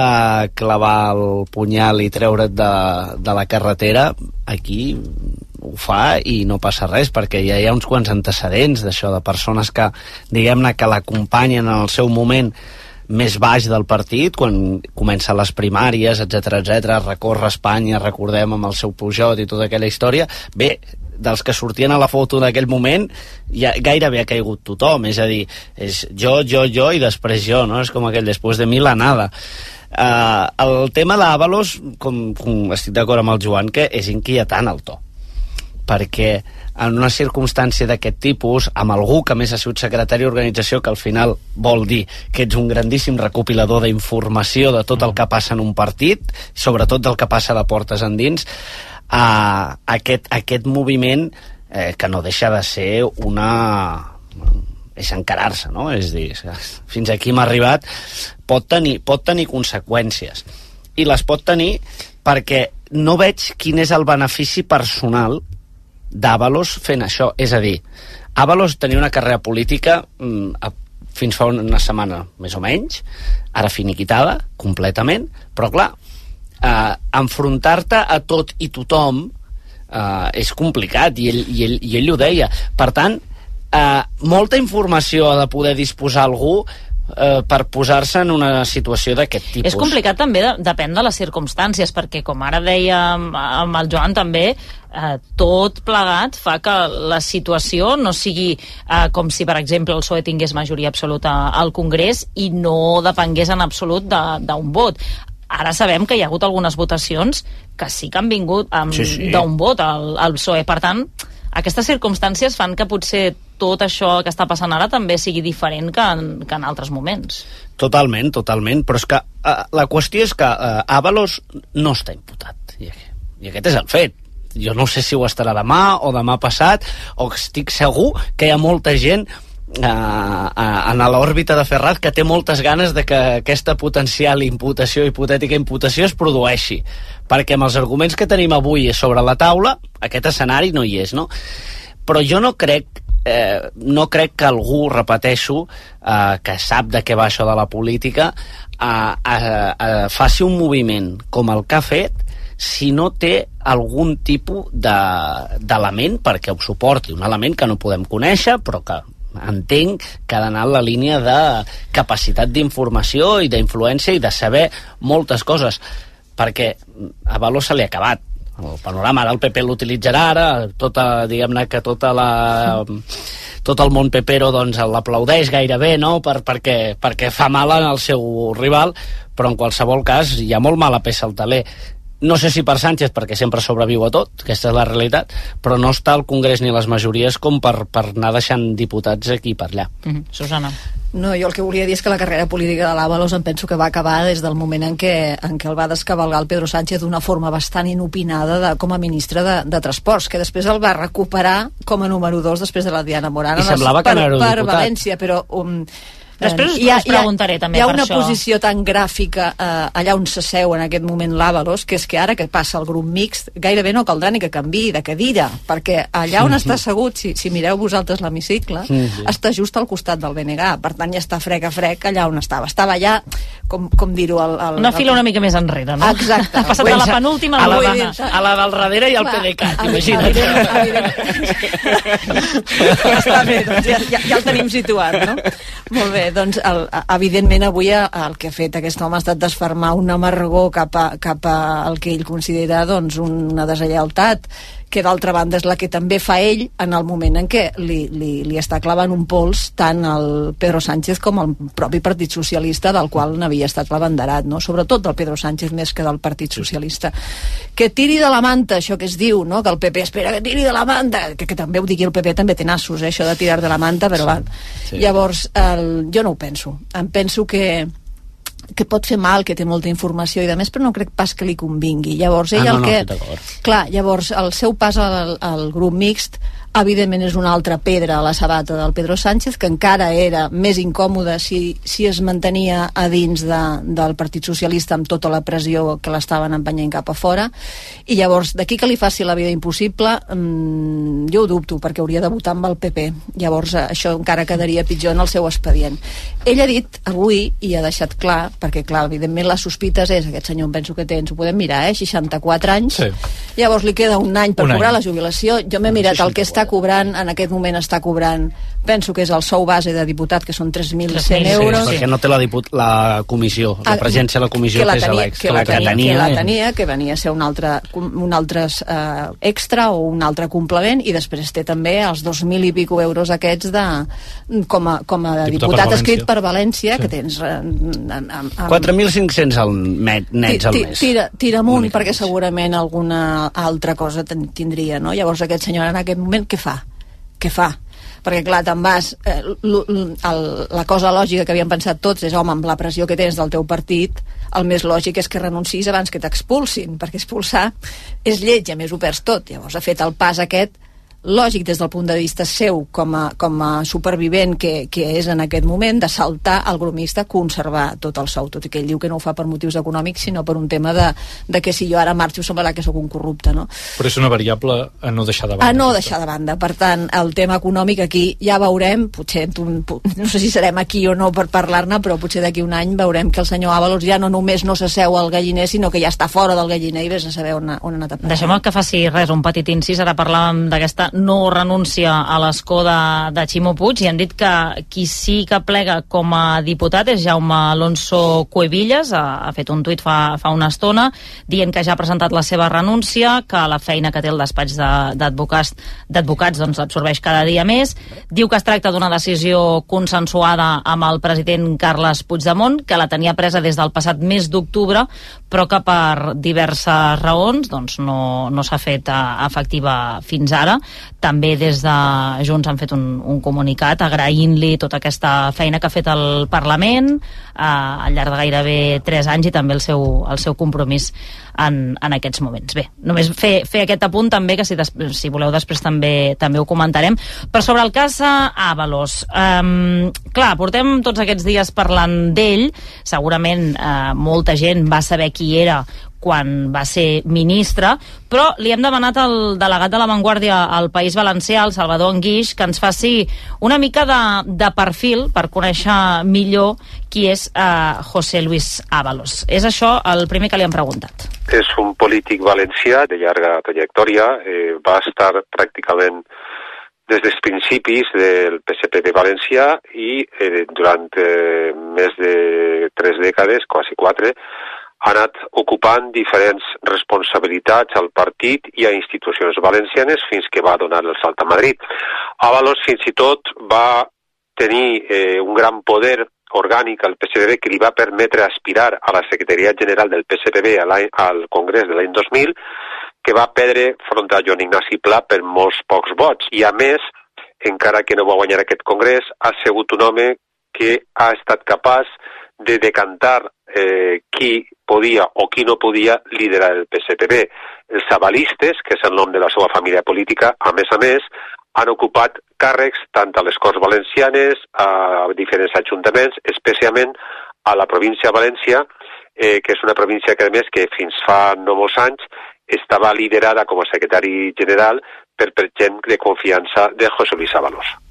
clavar el punyal i treure't de, de la carretera aquí ho fa i no passa res perquè ja hi ha uns quants antecedents d'això de persones que diguem-ne que l'acompanyen en el seu moment més baix del partit, quan comença les primàries, etc etc, recorre Espanya, recordem, amb el seu Pujol i tota aquella història. Bé, dels que sortien a la foto d'aquell moment, ja gairebé ha caigut tothom, és a dir, és jo, jo, jo i després jo, no? És com aquell després de mi la nada. Uh, el tema d'Avalos, com, com estic d'acord amb el Joan, que és inquietant el to perquè en una circumstància d'aquest tipus, amb algú que més ha sigut secretari d'organització, que al final vol dir que ets un grandíssim recopilador d'informació de tot el que passa en un partit, sobretot del que passa de portes endins, a aquest, aquest moviment eh, que no deixa de ser una és encarar-se, no? És dir, fins aquí hem arribat, pot tenir, pot tenir conseqüències. I les pot tenir perquè no veig quin és el benefici personal d'Avalos fent això. És a dir, Avalos tenia una carrera política mm, fins fa una setmana, més o menys, ara finiquitada, completament, però clar, eh, enfrontar-te a tot i tothom eh, és complicat, i ell, i, ell, i ell ho deia. Per tant, eh, molta informació ha de poder disposar algú eh, per posar-se en una situació d'aquest tipus. És complicat també, de, depèn de les circumstàncies, perquè com ara deia amb, amb el Joan també, eh, tot plegat fa que la situació no sigui eh, com si, per exemple, el PSOE tingués majoria absoluta al Congrés i no depengués en absolut de- d'un vot. Ara sabem que hi ha hagut algunes votacions que sí que han vingut Sí, sí. d'un vot al, al PSOE. Per tant, aquestes circumstàncies fan que potser tot això que està passant ara també sigui diferent que en, que en altres moments. Totalment, totalment, però és que uh, la qüestió és que uh, Avalos no està imputat, i, i aquest és el fet. Jo no sé si ho estarà demà o demà passat, o estic segur que hi ha molta gent uh, uh, en l'òrbita de Ferraz que té moltes ganes de que aquesta potencial imputació, hipotètica imputació es produeixi, perquè amb els arguments que tenim avui sobre la taula, aquest escenari no hi és, no? Però jo no crec eh, no crec que algú, repeteixo, eh, que sap de què va això de la política, eh, eh, eh, faci un moviment com el que ha fet si no té algun tipus de- d'element de, perquè ho suporti, un element que no podem conèixer, però que entenc que ha d'anar en la línia de capacitat d'informació i d'influència i de saber moltes coses. Perquè a Valor se li ha acabat el panorama, ara el PP l'utilitzarà ara, tota, diguem-ne que tota la, tot el món pepero doncs, l'aplaudeix gairebé no? per, perquè, perquè fa mal al seu rival però en qualsevol cas hi ha molt mala peça al taler no sé si per Sánchez, perquè sempre sobreviu a tot, aquesta és la realitat, però no està al Congrés ni les majories com per, per anar deixant diputats aquí per allà. Mm -hmm. Susana. No, jo el que volia dir és que la carrera política de l'Àvalos em penso que va acabar des del moment en què, en què el va descabalgar el Pedro Sánchez d'una forma bastant inopinada de, com a ministre de, de Transports, que després el va recuperar com a número 2 després de la Diana Morana I semblava que per, no era per diputat. València, però um, Després us, hi ha, us preguntaré hi ha, també hi ha per una això. posició tan gràfica eh, allà on s'asseu en aquest moment l'Àvalos, que és que ara que passa el grup mixt, gairebé no caldrà ni que canvi de cadira, perquè allà on Mhm. està assegut, si, si mireu vosaltres l'hemicicle, Sí, sí. està just al costat del BNG, per tant ja està frec a frec allà on estava. Estava allà, com, com dir-ho... El, el, Una fila una mica més enrere, no? Exacte. Ha passat de la penúltima a la davant. dir, A la del darrere i al PDeCAT, evident- imagina't. Està bé, doncs ja, ja, ja el tenim situat, no? Molt bé, doncs el, evidentment avui el, el que ha fet aquest home ha estat desfermar un amargor cap a, cap a el que ell considera doncs, una deslleialtat que d'altra banda és la que també fa ell en el moment en què li, li, li està clavant un pols tant el Pedro Sánchez com el propi Partit Socialista del qual n'havia estat l'abanderat, no? sobretot del Pedro Sánchez més que del Partit Socialista. Que tiri de la manta, això que es diu, no? que el PP espera que tiri de la manta, que, que també ho digui el PP, també té nassos, eh, això de tirar de la manta, però va. Sí. Llavors, el, jo no ho penso. Em penso que que pot fer mal, que té molta informació i de més, però no crec pas que li convingui. Llavors, ell Ah, no, el no, que... Clar, llavors, el seu pas al, al grup mixt evidentment és una altra pedra a la sabata del Pedro Sánchez, que encara era més incòmode si, si es mantenia a dins de, del Partit Socialista amb tota la pressió que l'estaven empenyent cap a fora, i llavors d'aquí que li faci la vida impossible mmm, jo ho dubto, perquè hauria de votar amb el PP llavors eh, això encara quedaria pitjor en el seu expedient. Ell ha dit avui, i ha deixat clar, perquè clar, evidentment les sospites és, aquest senyor em penso que té, ens ho podem mirar, eh, 64 anys, Sí. llavors li queda un any per Un cobrar any. la jubilació, jo m'he mirat el que està cobrant, en aquest moment està cobrant penso que és el sou base de diputat que són 3.100 Sí, euros perquè no té la, diput la comissió, la Ah, presència de la comissió, que la és tenia, l'ex, que la tenia, que la eh? tenia, que venia a ser un altre, un altre eh, extra o un altre complement i després té també els 2.000 i pico euros aquests de, com, a, com a Diputat diputat, per escrit per València Sí. que tens eh, amb, amb, 4.500 al net, nets al mes. Tira, tira amunt, perquè segurament alguna altra cosa tindria, no? Llavors aquest senyor en aquest moment què fa? Què fa? Perquè clar, te'n vas eh, l- l- el, la cosa lògica que havíem pensat tots és home, amb la pressió que tens del teu partit el més lògic és que renuncis abans que t'expulsin perquè expulsar és lleig i a més ho perds tot. Llavors ha fet el pas aquest lògic des del punt de vista seu com a, com a supervivent que, que és en aquest moment de saltar al grumista conservar tot el sou, tot i que ell diu que no ho fa per motius econòmics sinó per un tema de, de que si jo ara marxo semblarà que sóc un corrupte no? Però és una variable a no deixar de banda. a no deixar de banda. Per tant, el tema econòmic aquí ja veurem, potser no sé si serem aquí o no per parlar-ne, però potser d'aquí un any veurem que el senyor Avalos ja no només no s'asseu al galliner, sinó que ja està fora del galliner i vés a saber on, ha- on ha anat a parar. Deixem que faci res, un petit incís. Ara parlàvem d'aquesta no renúncia a l'escó de, de Ximo Puig i han dit que qui sí que plega com a diputat és Jaume Alonso Cuevillas. Ha, ha fet un tuit fa, fa una estona dient que ja ha presentat la seva renúncia, que la feina que té el despatx de- d'advocats d'advocats doncs, l'absorbeix cada dia més. Diu que es tracta d'una decisió consensuada amb el president Carles Puigdemont, que la tenia presa des del passat mes d'octubre, però que per diverses raons doncs, no, no s'ha fet eh, efectiva fins ara. També des de Junts han fet un, un comunicat agraint-li tota aquesta feina que ha fet el Parlament eh, al llarg de gairebé 3 anys i també el seu, el seu compromís en, en aquests moments. Bé, només fer, fer aquest apunt també, que si, des, si voleu després també també ho comentarem. Però sobre el cas Avalos, um, clar, portem tots aquests dies parlant d'ell, segurament eh, molta gent va saber qui era quan va ser ministre, però li hem demanat al delegat de la Vanguardia al País Valencià, el Salvador Anguix, que ens faci una mica de, de perfil per conèixer millor qui és eh, José Luis Ábalos. És això el primer que li han preguntat. És un polític valencià de llarga trajectòria, eh, va estar pràcticament des dels principis del PSP de València i eh, durant eh, més de tres dècades, quasi quatre, ha anat ocupant diferents responsabilitats al partit i a institucions valencianes fins que va donar el salt a Madrid. Avalos fins i tot va tenir eh, un gran poder orgànic al PSDB que li va permetre aspirar a la Secretaria General del PSPB al Congrés de l'any 2000, que va perdre front a Joan Ignasi Pla per molts pocs vots. I a més, encara que no va guanyar aquest congrés, ha sigut un home que ha estat capaç de decantar eh, qui podia o qui no podia liderar el PSPB. Els avalistes, que és el nom de la seva família política, a més a més, han ocupat càrrecs tant a les Corts Valencianes, a diferents ajuntaments, especialment a la província de València, eh, que és una província que, a més, que fins fa no molts anys estava liderada com a secretari general per, per gent de confiança de José Luis Ábalos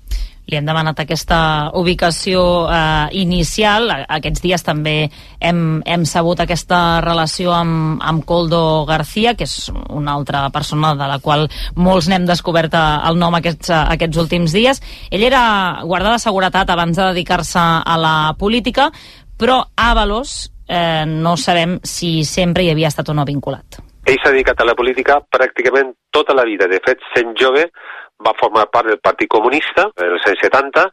li hem demanat aquesta ubicació eh, inicial. Aquests dies també hem, hem sabut aquesta relació amb, amb Coldo García, que és una altra persona de la qual molts n'hem descobert eh, el nom aquests, eh, aquests últims dies. Ell era guarda de seguretat abans de dedicar-se a la política, però Ábalos eh, no sabem si sempre hi havia estat o no vinculat. Ell s'ha dedicat a la política pràcticament tota la vida. De fet, sent jove, va formar part del Partit Comunista els anys 70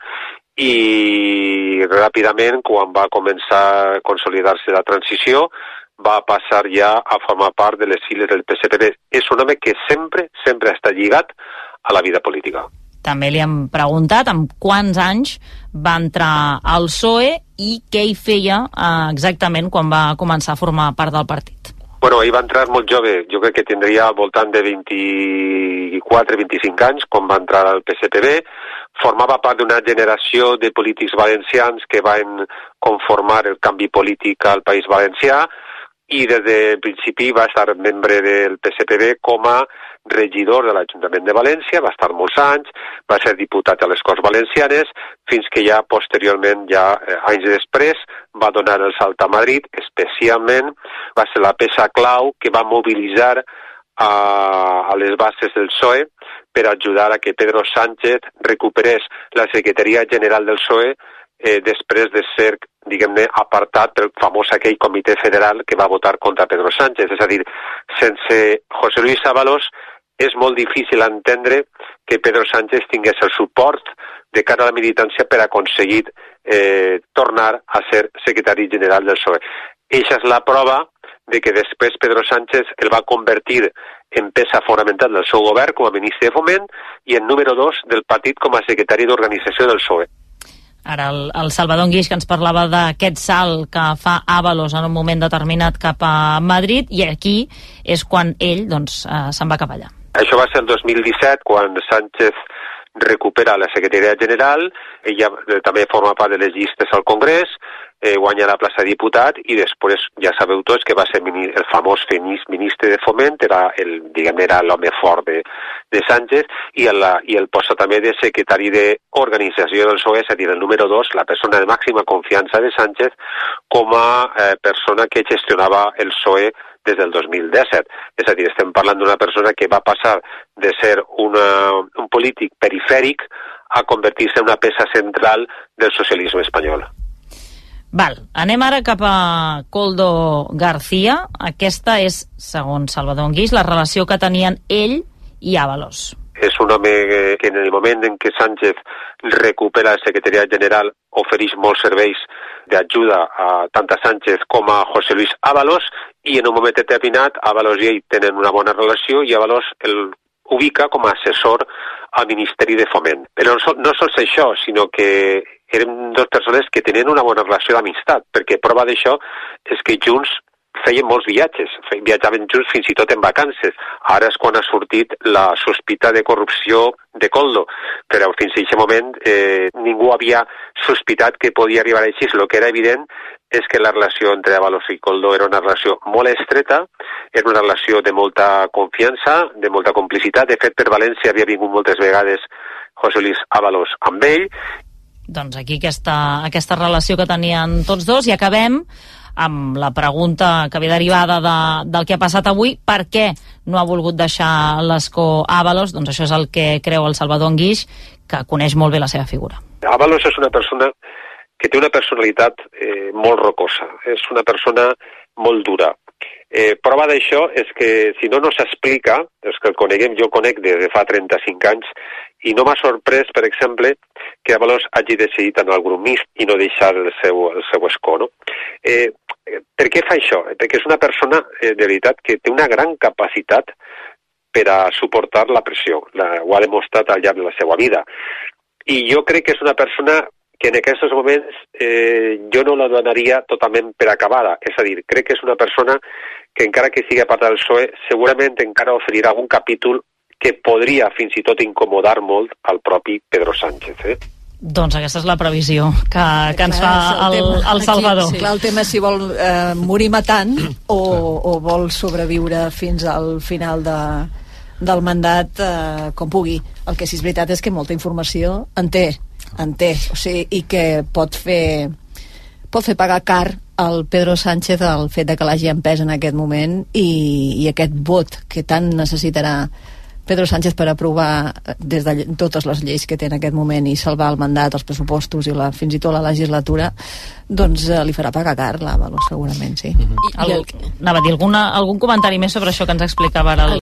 i ràpidament, quan va començar a consolidar-se la transició, va passar ja a formar part de les files del PSPB. És un home que sempre, sempre està lligat a la vida política. També li hem preguntat amb quants anys va entrar al PSOE i què hi feia eh, exactament quan va començar a formar part del partit. Bueno, ell va entrar molt jove, jo crec que tindria al voltant de 24-25 anys quan va entrar al PSPB, formava part d'una generació de polítics valencians que van conformar el canvi polític al País Valencià i des del principi va estar membre del PSPB com a regidor de l'Ajuntament de València, va estar molts anys, va ser diputat a les Corts Valencianes, fins que ja posteriorment, ja eh, anys després, va donar el salt a Madrid, especialment va ser la peça clau que va mobilitzar a, a les bases del PSOE per ajudar a que Pedro Sánchez recuperés la Secretaria General del PSOE eh, després de ser, diguem-ne, apartat pel famós aquell comitè federal que va votar contra Pedro Sánchez. És a dir, sense José Luis Ábalos és molt difícil entendre que Pedro Sánchez tingués el suport de cara a la militància per aconseguir eh, tornar a ser secretari general del PSOE. Eixa és la prova de que després Pedro Sánchez el va convertir en peça fonamental del seu govern com a ministre de Foment i en número dos del partit com a secretari d'organització del PSOE. Ara el, el Salvador Guix que ens parlava d'aquest salt que fa Ábalos en un moment determinat cap a Madrid i aquí és quan ell doncs, eh, se'n va cap allà. Això va ser el 2017, quan Sánchez recupera la secretaria general, ella eh, també forma part de les llistes al Congrés, eh, guanya la plaça de diputat i després ja sabeu tots que va ser el famós ministre de Foment, era el, diguem, era l'home fort de, de Sánchez i el, i el posa també de secretari d'organització del PSOE, és a dir, el número 2, la persona de màxima confiança de Sánchez com a eh, persona que gestionava el PSOE des del 2017. És a dir, estem parlant d'una persona que va passar de ser una, un polític perifèric a convertir-se en una peça central del socialisme espanyol. Val, anem ara cap a Coldo García. Aquesta és, segons Salvador Anguix, la relació que tenien ell i Ábalos. És un home que en el moment en què Sánchez recupera la Secretaria General ofereix molts serveis d'ajuda a tant a Sánchez com a José Luis Ábalos i en un moment determinat Ábalos i ell tenen una bona relació i Ábalos el ubica com a assessor al Ministeri de Foment. Però no, no sols això, sinó que eren dues persones que tenien una bona relació d'amistat, perquè prova d'això és que junts feien molts viatges, viatjaven junts fins i tot en vacances. Ara és quan ha sortit la sospita de corrupció de Coldo, però fins a aquest moment eh, ningú havia sospitat que podia arribar així. El que era evident és que la relació entre Avalos i Coldo era una relació molt estreta, era una relació de molta confiança, de molta complicitat. De fet, per València havia vingut moltes vegades José Luis Avalos amb ell. Doncs aquí aquesta, aquesta relació que tenien tots dos i acabem amb la pregunta que ve derivada de, del que ha passat avui, per què no ha volgut deixar l'escó Avalos? Doncs això és el que creu el Salvador Anguix, que coneix molt bé la seva figura. Avalos és una persona que té una personalitat eh, molt rocosa, és una persona molt dura. Eh, prova d'això és que si no no s'explica, és que el coneguem, jo conec des de fa 35 anys, i no m'ha sorprès, per exemple, que Avalos hagi decidit anar al grup mixt i no deixar el seu, el seu escó. No? Eh, per què fa això? Perquè és una persona, eh, de veritat, que té una gran capacitat per a suportar la pressió. La, ho ha demostrat al llarg de la seva vida. I jo crec que és una persona que en aquests moments eh, jo no la donaria totalment per acabada. És a dir, crec que és una persona que encara que sigui a part del PSOE, segurament encara oferirà algun capítol que podria fins i tot incomodar molt al propi Pedro Sánchez. Eh? Doncs aquesta és la previsió que, que ens fa el, el Salvador. Aquí, clar, el tema és si vol eh, morir matant o, o vol sobreviure fins al final de, del mandat eh, com pugui. El que sí és veritat és que molta informació en té, en té, o sigui, i que pot fer pot fer pagar car al Pedro Sánchez el fet de que l'hagi empès en aquest moment i, i aquest vot que tant necessitarà Pedro Sánchez per aprovar eh, des de totes les lleis que té en aquest moment i salvar el mandat, els pressupostos i la, fins i tot la legislatura, doncs eh, li farà pagar car l'Àvalo, segurament, sí. Mm -hmm. I, I el, anava a dir alguna, algun comentari més sobre això que ens explicava ara el